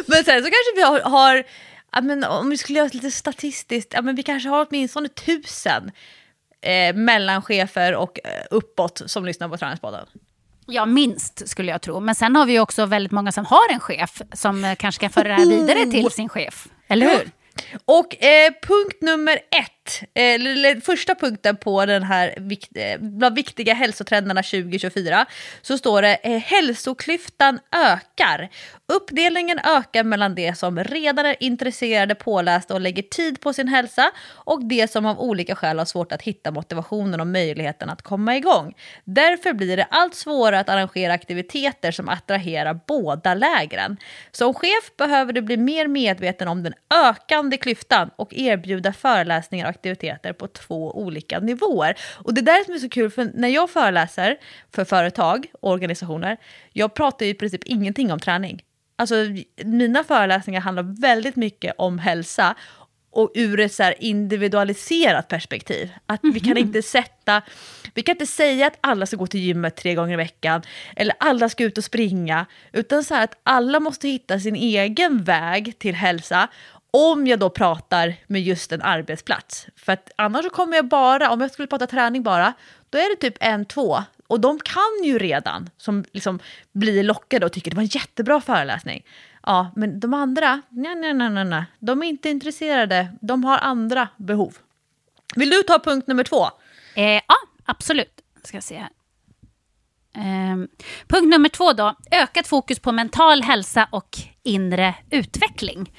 men sen så kanske vi har, har ja, men om vi skulle göra lite statistiskt, ja, men vi kanske har åtminstone tusen eh, mellanchefer och eh, uppåt som lyssnar på Träningspodden. Ja, minst skulle jag tro. Men sen har vi också väldigt många som har en chef som eh, kanske kan föra det här vidare till sin chef. Eller hur? Och eh, punkt nummer ett, Eh, första punkten på den här eh, bland viktiga hälsotrenderna 2024, så står det eh, hälsoklyftan ökar. Uppdelningen ökar mellan de som redan är intresserade, pålästa och lägger tid på sin hälsa och de som av olika skäl har svårt att hitta motivationen och möjligheten att komma igång. Därför blir det allt svårare att arrangera aktiviteter som attraherar båda lägren. Som chef behöver du bli mer medveten om den ökande klyftan och erbjuda föreläsningar och aktiviteter på två olika nivåer. Och det där som är så kul, för när jag föreläser för företag och organisationer, jag pratar ju i princip ingenting om träning. Alltså, mina föreläsningar handlar väldigt mycket om hälsa och ur ett så individualiserat perspektiv. Att vi kan mhm. inte sätta, vi kan inte säga att alla ska gå till gymmet tre gånger i veckan, eller alla ska ut och springa, utan så att alla måste hitta sin egen väg till hälsa. Om jag då pratar med just en arbetsplats. För att annars så kommer jag bara, om jag skulle prata träning bara, då är det typ en, två och de kan ju redan, som liksom blir lockade och tycker det var en jättebra föreläsning. Ja, men de andra, nej, nej, nej, nej, nej. de är inte intresserade. De har andra behov. Vill du ta punkt nummer två? Eh, ja, absolut. Ska se här. Eh, punkt nummer två då. Ökat fokus på mental hälsa och inre utveckling.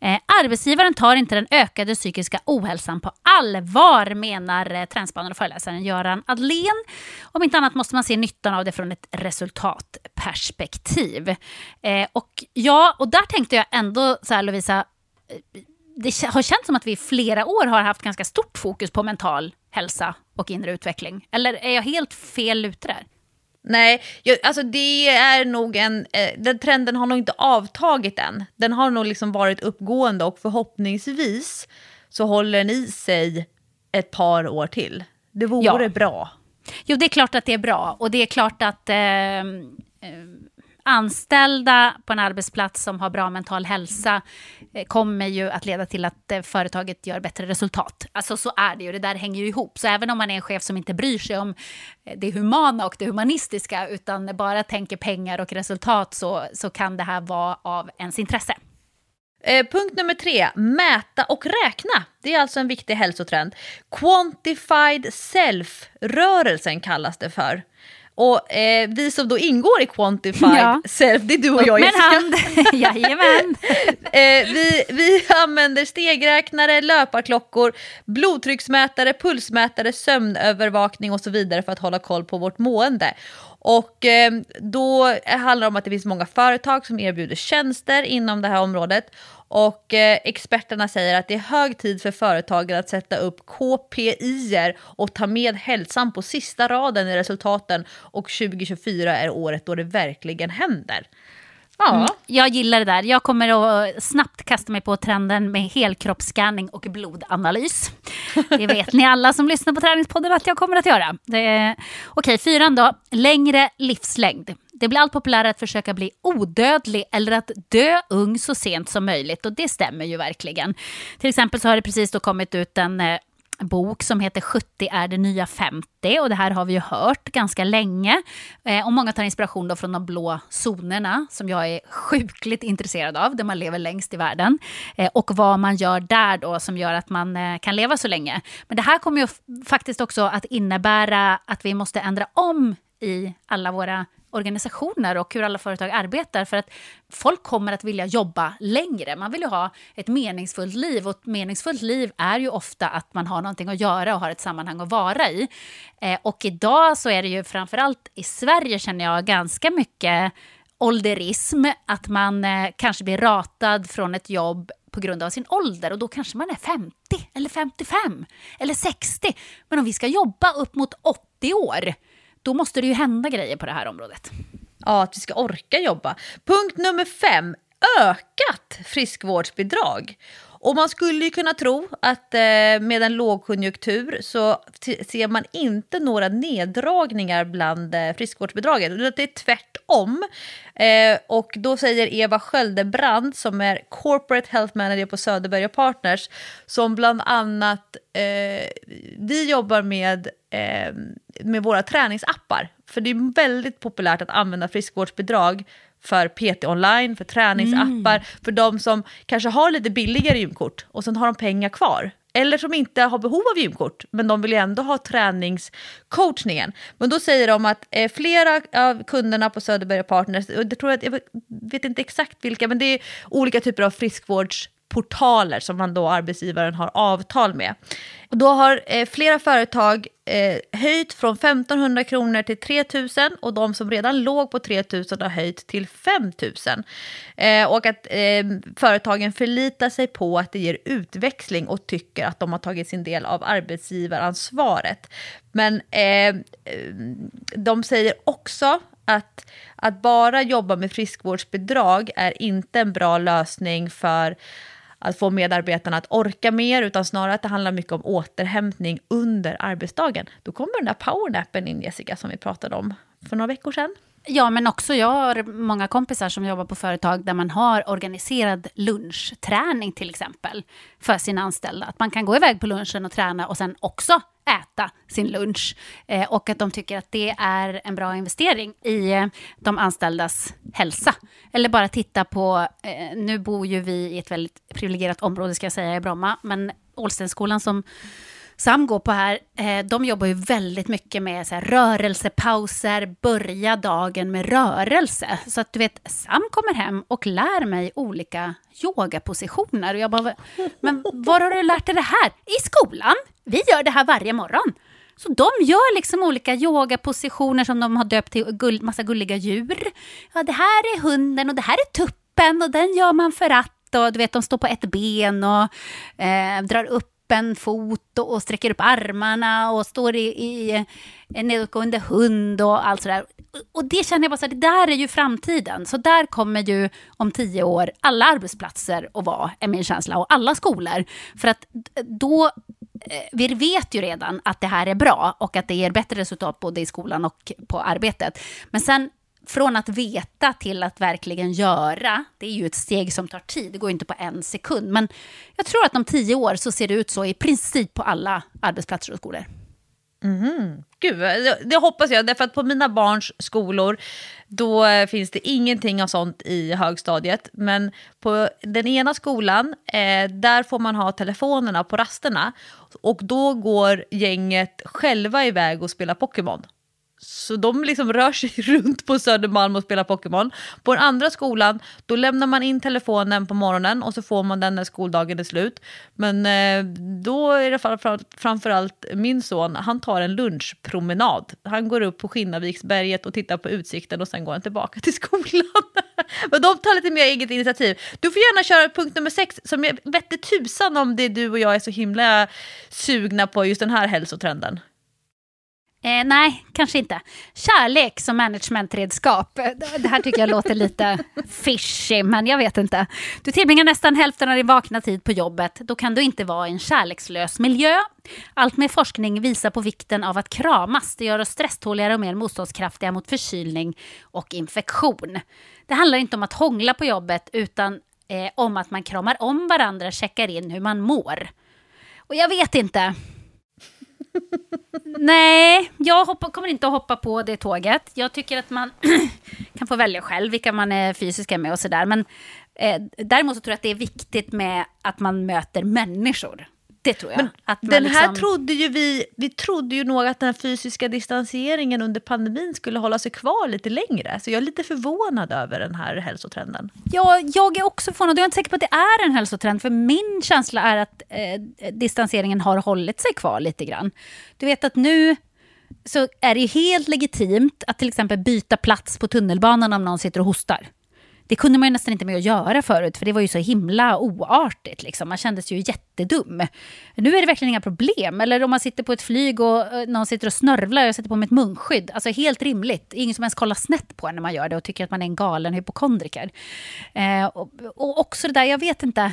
Eh, arbetsgivaren tar inte den ökade psykiska ohälsan på allvar, menar eh, trendspanaren och föreläsaren Göran Adlén. Om inte annat måste man se nyttan av det från ett resultatperspektiv. Eh, och ja, och där tänkte jag ändå så här Lovisa, eh, det har känts som att vi i flera år har haft ganska stort fokus på mental hälsa och inre utveckling. Eller är jag helt fel ute där? Nej, jag, alltså det är nog en, eh, den trenden har nog inte avtagit än. Den har nog liksom varit uppgående och förhoppningsvis så håller den i sig ett par år till. Det vore ja. bra. Jo, det är klart att det är bra och det är klart att eh, eh anställda på en arbetsplats som har bra mental hälsa eh, kommer ju att leda till att eh, företaget gör bättre resultat. Alltså så är det ju, det där hänger ju ihop. Så även om man är en chef som inte bryr sig om eh, det humana och det humanistiska utan bara tänker pengar och resultat så, så kan det här vara av ens intresse. Eh, punkt nummer tre, mäta och räkna. Det är alltså en viktig hälsotrend. Quantified self-rörelsen kallas det för. Och eh, vi som då ingår i Quantified ja. Self, det är du och jag Jessica. hand, [LAUGHS] jajamän. [LAUGHS] eh, vi, vi använder stegräknare, löparklockor, blodtrycksmätare, pulsmätare, sömnövervakning och så vidare för att hålla koll på vårt mående. Och eh, då handlar det om att det finns många företag som erbjuder tjänster inom det här området. Och eh, experterna säger att det är hög tid för företagen att sätta upp KPI och ta med hälsan på sista raden i resultaten. Och 2024 är året då det verkligen händer. Ja. Mm, jag gillar det där. Jag kommer att snabbt kasta mig på trenden med helkroppsscanning och blodanalys. Det vet ni alla som lyssnar på Träningspodden att jag kommer att göra. Okej, okay, fyran då. Längre livslängd. Det blir allt populärare att försöka bli odödlig eller att dö ung så sent som möjligt och det stämmer ju verkligen. Till exempel så har det precis då kommit ut en eh, bok som heter 70 är det nya 50 och det här har vi ju hört ganska länge. Eh, och många tar inspiration då från de blå zonerna som jag är sjukligt intresserad av, där man lever längst i världen. Eh, och vad man gör där då som gör att man eh, kan leva så länge. Men det här kommer ju faktiskt också att innebära att vi måste ändra om i alla våra organisationer och hur alla företag arbetar. För att folk kommer att vilja jobba längre. Man vill ju ha ett meningsfullt liv. Och ett meningsfullt liv är ju ofta att man har någonting att göra och har ett sammanhang att vara i. Eh, och idag så är det ju framförallt i Sverige känner jag ganska mycket ålderism, att man eh, kanske blir ratad från ett jobb på grund av sin ålder och då kanske man är 50 eller 55 eller 60. Men om vi ska jobba upp mot 80 år, då måste det ju hända grejer på det här området. Ja, att vi ska orka jobba. Punkt nummer fem, ökat friskvårdsbidrag. Och man skulle ju kunna tro att eh, med en lågkonjunktur så ser man inte några neddragningar bland eh, friskvårdsbidraget. Det är tvärtom. Eh, och då säger Eva Sköldebrand som är Corporate Health Manager på Söderberg Partners som bland annat eh, vi jobbar med, eh, med våra träningsappar. För det är väldigt populärt att använda friskvårdsbidrag för PT online, för träningsappar, mm. för de som kanske har lite billigare gymkort och sen har de pengar kvar. Eller som inte har behov av gymkort, men de vill ju ändå ha träningscoachningen. Men då säger de att eh, flera av kunderna på Söderberg Partners, och det tror jag, jag vet inte exakt vilka, men det är olika typer av friskvårds portaler som man då arbetsgivaren har avtal med. Och då har eh, flera företag eh, höjt från 1500 kronor till 3000 och de som redan låg på 3000 har höjt till 5000. Eh, och att eh, företagen förlitar sig på att det ger utväxling och tycker att de har tagit sin del av arbetsgivaransvaret. Men eh, de säger också att, att bara jobba med friskvårdsbidrag är inte en bra lösning för att få medarbetarna att orka mer, utan snarare att det handlar mycket om återhämtning under arbetsdagen. Då kommer den där powernappen in, Jessica, som vi pratade om för några veckor sedan. Ja, men också jag har många kompisar som jobbar på företag där man har organiserad lunchträning till exempel för sina anställda. Att man kan gå iväg på lunchen och träna och sen också äta sin lunch. Eh, och att de tycker att det är en bra investering i eh, de anställdas hälsa. Eller bara titta på, eh, nu bor ju vi i ett väldigt privilegierat område ska jag säga i Bromma, men Ålstenskolan som Sam går på här, eh, de jobbar ju väldigt mycket med så här, rörelsepauser, börja dagen med rörelse. Så att du vet, Sam kommer hem och lär mig olika yogapositioner. Och jag bara, men var har du lärt dig det här? I skolan. Vi gör det här varje morgon. Så de gör liksom olika yogapositioner som de har döpt till gull, massa gulliga djur. Ja, det här är hunden och det här är tuppen och den gör man för att och du vet, de står på ett ben och eh, drar upp en fot och, och sträcker upp armarna och står i, i en nedåtgående hund och allt sådär. Och det känner jag bara så här, det där är ju framtiden. Så där kommer ju om tio år alla arbetsplatser att vara, är min känsla, och alla skolor. För att då eh, vi vet ju redan att det här är bra och att det ger bättre resultat både i skolan och på arbetet. Men sen från att veta till att verkligen göra, det är ju ett steg som tar tid, det går inte på en sekund. Men jag tror att om tio år så ser det ut så i princip på alla arbetsplatser och skolor. Mm. Gud, det, det, hoppas jag, därför att på mina barns skolor då eh, finns det ingenting av sånt i högstadiet. Men på den ena skolan, eh, där får man ha telefonerna på rasterna. Och då går gänget själva iväg och spelar Pokémon. Så de liksom rör sig [LAUGHS] runt på Södermalm och spelar Pokémon. På den andra skolan, då lämnar man in telefonen på morgonen och så får man den när skoldagen är slut. Men eh, då är det framförallt min son, han tar en lunchpromenad. Han går upp på Skinnarviksberget och tittar på utsikten och sen går han tillbaka [LAUGHS] till skolan. [LAUGHS] Men de tar lite mer eget initiativ. Du får gärna köra punkt nummer sex, som jag vette tusan om det du och jag är så himla sugna på just den här hälsotrenden. Eh, nej, kanske inte. Kärlek som managementredskap. Det här tycker jag låter lite fishy, men jag vet inte. Du tillbringar nästan hälften av din vakna tid på jobbet. Då kan du inte vara i en kärlekslös miljö. Allt med forskning visar på vikten av att kramas. Det gör oss stresståligare och mer motståndskraftiga mot förkylning och infektion. Det handlar inte om att hångla på jobbet, utan eh, om att man kramar om varandra, checkar in hur man mår. Och jag vet inte. Nej, jag hoppa, kommer inte att hoppa på det tåget. Jag tycker att man [CLEARS THROAT] kan få välja själv vilka man är fysiska med och sådär. Men eh, däremot så tror jag att det är viktigt med att man möter människor. Det tror jag. Men att den här liksom- trodde ju vi, vi trodde ju nog att den här fysiska distanseringen under pandemin skulle hålla sig kvar lite längre. Så jag är lite förvånad över den här hälsotrenden. Ja, jag är också förvånad. Jag är inte säker på att det är en hälsotrend. För min känsla är att eh, distanseringen har hållit sig kvar lite grann. Du vet att nu så är det helt legitimt att till exempel byta plats på tunnelbanan om någon sitter och hostar. Det kunde man ju nästan inte med att göra förut, för det var ju så himla oartigt. Liksom. Man kändes ju jättedum. Nu är det verkligen inga problem. Eller om man sitter på ett flyg och eh, någon sitter och snörvlar och jag sätter på mig ett munskydd. Alltså helt rimligt. Ingen som ens kollar snett på en när man gör det och tycker att man är en galen hypokondriker. Eh, och, och också det där, jag vet inte.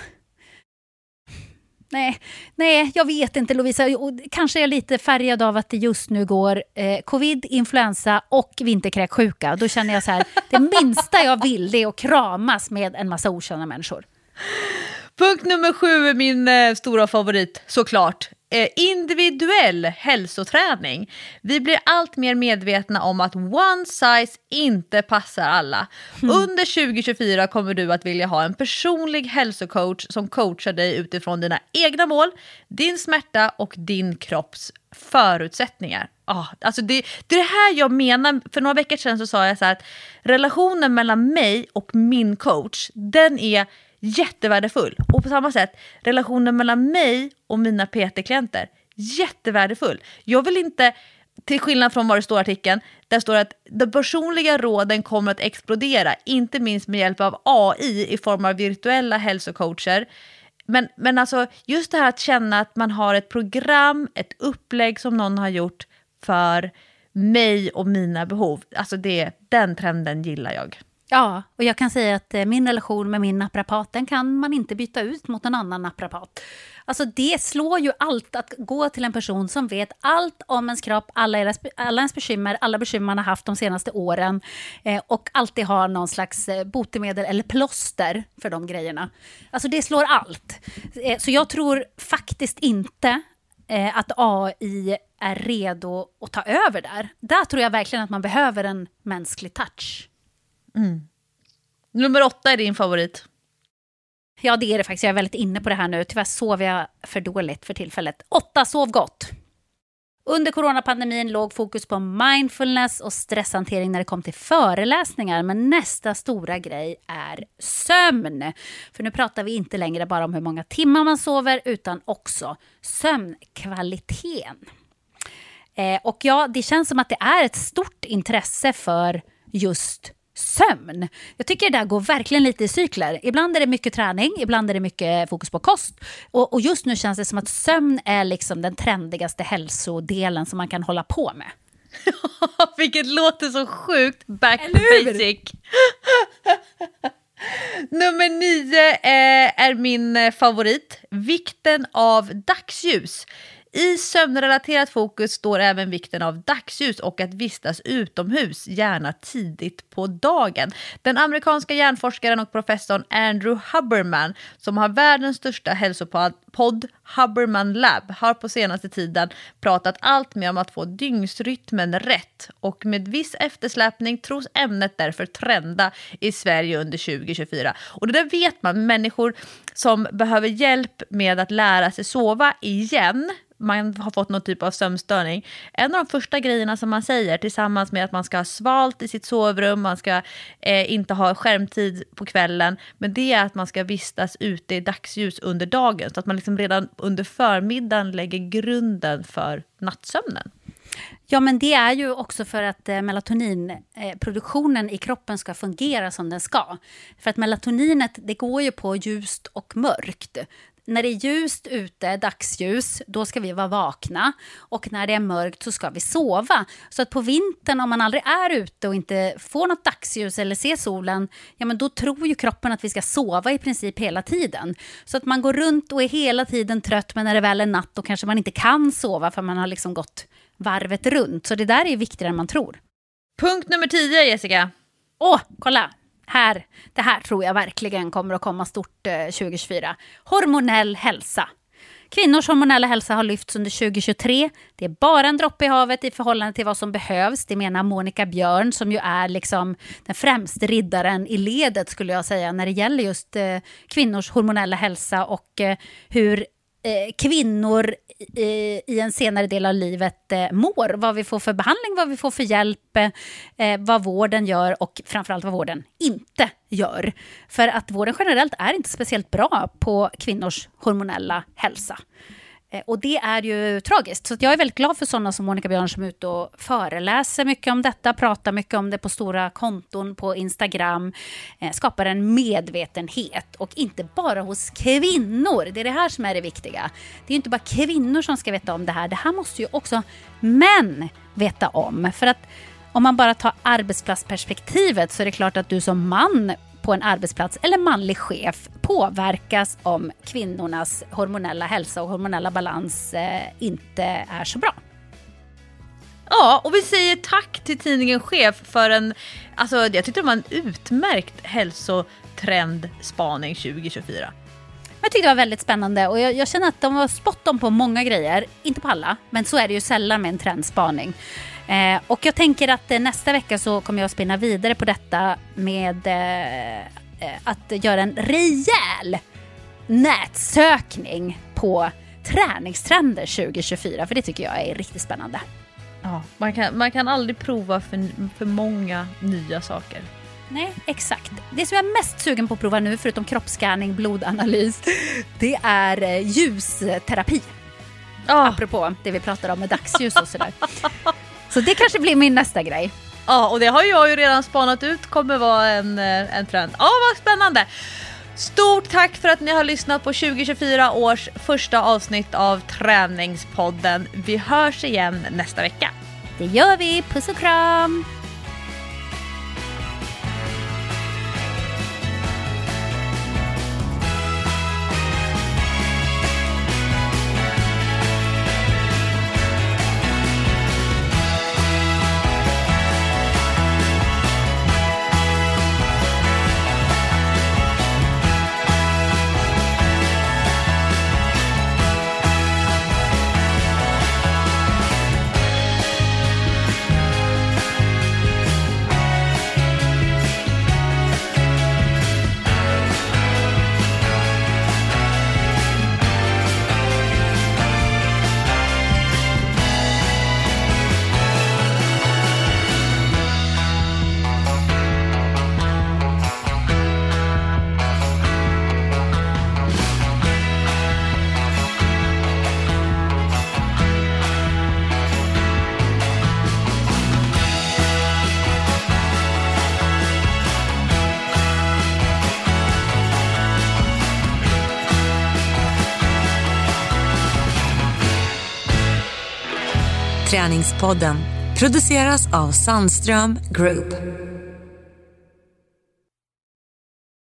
Nej, nej, jag vet inte Lovisa. Kanske är jag lite färgad av att det just nu går eh, covid, influensa och vinterkräksjuka. Då känner jag så här, det minsta jag vill det är att kramas med en massa okända människor. Punkt nummer sju är min eh, stora favorit, såklart. Eh, individuell hälsoträning. Vi blir allt mer medvetna om att one size inte passar alla. Under 2024 kommer du att vilja ha en personlig hälsocoach som coachar dig utifrån dina egna mål, din smärta och din kropps förutsättningar. Ah, alltså det, det är det här jag menar. För några veckor sedan så sa jag så här att relationen mellan mig och min coach, den är jättevärdefull. Och på samma sätt, relationen mellan mig och mina PT-klienter, jättevärdefull. Jag vill inte, till skillnad från vad det står i artikeln, där står att de personliga råden kommer att explodera, inte minst med hjälp av AI i form av virtuella hälsocoacher. Men, men alltså just det här att känna att man har ett program, ett upplägg som någon har gjort för mig och mina behov. Alltså det, den trenden gillar jag. Ja, och jag kan säga att eh, min relation med min naprapat, den kan man inte byta ut mot en annan naprapat. Alltså det slår ju allt att gå till en person som vet allt om ens kropp, alla, era, alla ens bekymmer, alla bekymmer man har haft de senaste åren eh, och alltid har någon slags eh, botemedel eller plåster för de grejerna. Alltså det slår allt. Eh, så jag tror faktiskt inte eh, att AI är redo att ta över där. Där tror jag verkligen att man behöver en mänsklig touch. Mm. Nummer åtta är din favorit. Ja, det är det faktiskt. Jag är väldigt inne på det här nu. Tyvärr sover jag för dåligt för tillfället. Åtta, Sov gott. Under coronapandemin låg fokus på mindfulness och stresshantering när det kom till föreläsningar. Men nästa stora grej är sömn. För nu pratar vi inte längre bara om hur många timmar man sover utan också sömnkvaliteten. Eh, och ja, det känns som att det är ett stort intresse för just sömn. Jag tycker det där går verkligen lite i cykler. Ibland är det mycket träning, ibland är det mycket fokus på kost. Och, och just nu känns det som att sömn är liksom den trendigaste hälsodelen som man kan hålla på med. [LAUGHS] Vilket låter så sjukt back to basic. [LAUGHS] Nummer nio eh, är min eh, favorit. Vikten av dagsljus. I sömnrelaterat fokus står även vikten av dagsljus och att vistas utomhus, gärna tidigt på dagen. Den amerikanska hjärnforskaren och professorn Andrew Huberman, som har världens största hälsopodd Huberman Lab, har på senaste tiden pratat allt mer om att få dygnsrytmen rätt. Och med viss eftersläpning tros ämnet därför trenda i Sverige under 2024. Och det där vet man, människor som behöver hjälp med att lära sig sova igen man har fått någon typ av sömnstörning. En av de första grejerna som man säger tillsammans med att man ska ha svalt i sitt sovrum, man ska eh, inte ha skärmtid på kvällen, men det är att man ska vistas ute i dagsljus under dagen så att man liksom redan under förmiddagen lägger grunden för nattsömnen. Ja, men det är ju också för att eh, melatoninproduktionen i kroppen ska fungera som den ska. För att melatoninet, det går ju på ljust och mörkt. När det är ljust ute, dagsljus, då ska vi vara vakna. Och när det är mörkt så ska vi sova. Så att på vintern, om man aldrig är ute och inte får något dagsljus eller ser solen, ja men då tror ju kroppen att vi ska sova i princip hela tiden. Så att man går runt och är hela tiden trött, men när det väl är natt då kanske man inte kan sova för man har liksom gått varvet runt. Så det där är viktigare än man tror. Punkt nummer 10, Jessica. Åh, kolla! Här, det här tror jag verkligen kommer att komma stort eh, 2024. Hormonell hälsa. Kvinnors hormonella hälsa har lyfts under 2023. Det är bara en droppe i havet i förhållande till vad som behövs. Det menar Monica Björn som ju är liksom den främste riddaren i ledet skulle jag säga när det gäller just eh, kvinnors hormonella hälsa och eh, hur Eh, kvinnor i, i en senare del av livet eh, mår. Vad vi får för behandling, vad vi får för hjälp, eh, eh, vad vården gör och framförallt vad vården inte gör. För att vården generellt är inte speciellt bra på kvinnors hormonella hälsa. Eh, och det är ju tragiskt. Så jag är väldigt glad för sådana som Monica Björn som är ute och föreläser mycket om detta, pratar mycket om det på stora konton på Instagram, eh, skapar en medvetenhet och inte bara hos kvinnor. Det är det här som är det viktiga. Det är inte bara kvinnor som ska veta om det här, det här måste ju också män veta om. För att om man bara tar arbetsplatsperspektivet så är det klart att du som man på en arbetsplats eller manlig chef påverkas om kvinnornas hormonella hälsa och hormonella balans eh, inte är så bra. Ja, och vi säger tack till tidningen Chef för en, alltså jag tyckte det var en utmärkt hälsotrendspaning 2024. Jag tyckte det var väldigt spännande och jag, jag känner att de var spot on på många grejer. Inte på alla, men så är det ju sällan med en trendspaning. Eh, och jag tänker att eh, nästa vecka så kommer jag spinna vidare på detta med eh, att göra en rejäl nätsökning på träningstrender 2024. För det tycker jag är riktigt spännande. Ja, man, kan, man kan aldrig prova för, för många nya saker. Nej, exakt. Det som jag är mest sugen på att prova nu, förutom kroppsscanning, blodanalys, [LAUGHS] det är eh, ljusterapi. Ja, Apropå det vi pratade om med dagsljus och sådär. Så det kanske blir min nästa grej ja, och det har jag ju redan spanat ut kommer vara en, eh, en trend. Ja, vad spännande! Stort tack för att ni har lyssnat på 2024 års första avsnitt av Träningspodden. Vi hörs igen nästa vecka. Det gör vi. Puss och kram! Träningspodden produceras av Sandström Group.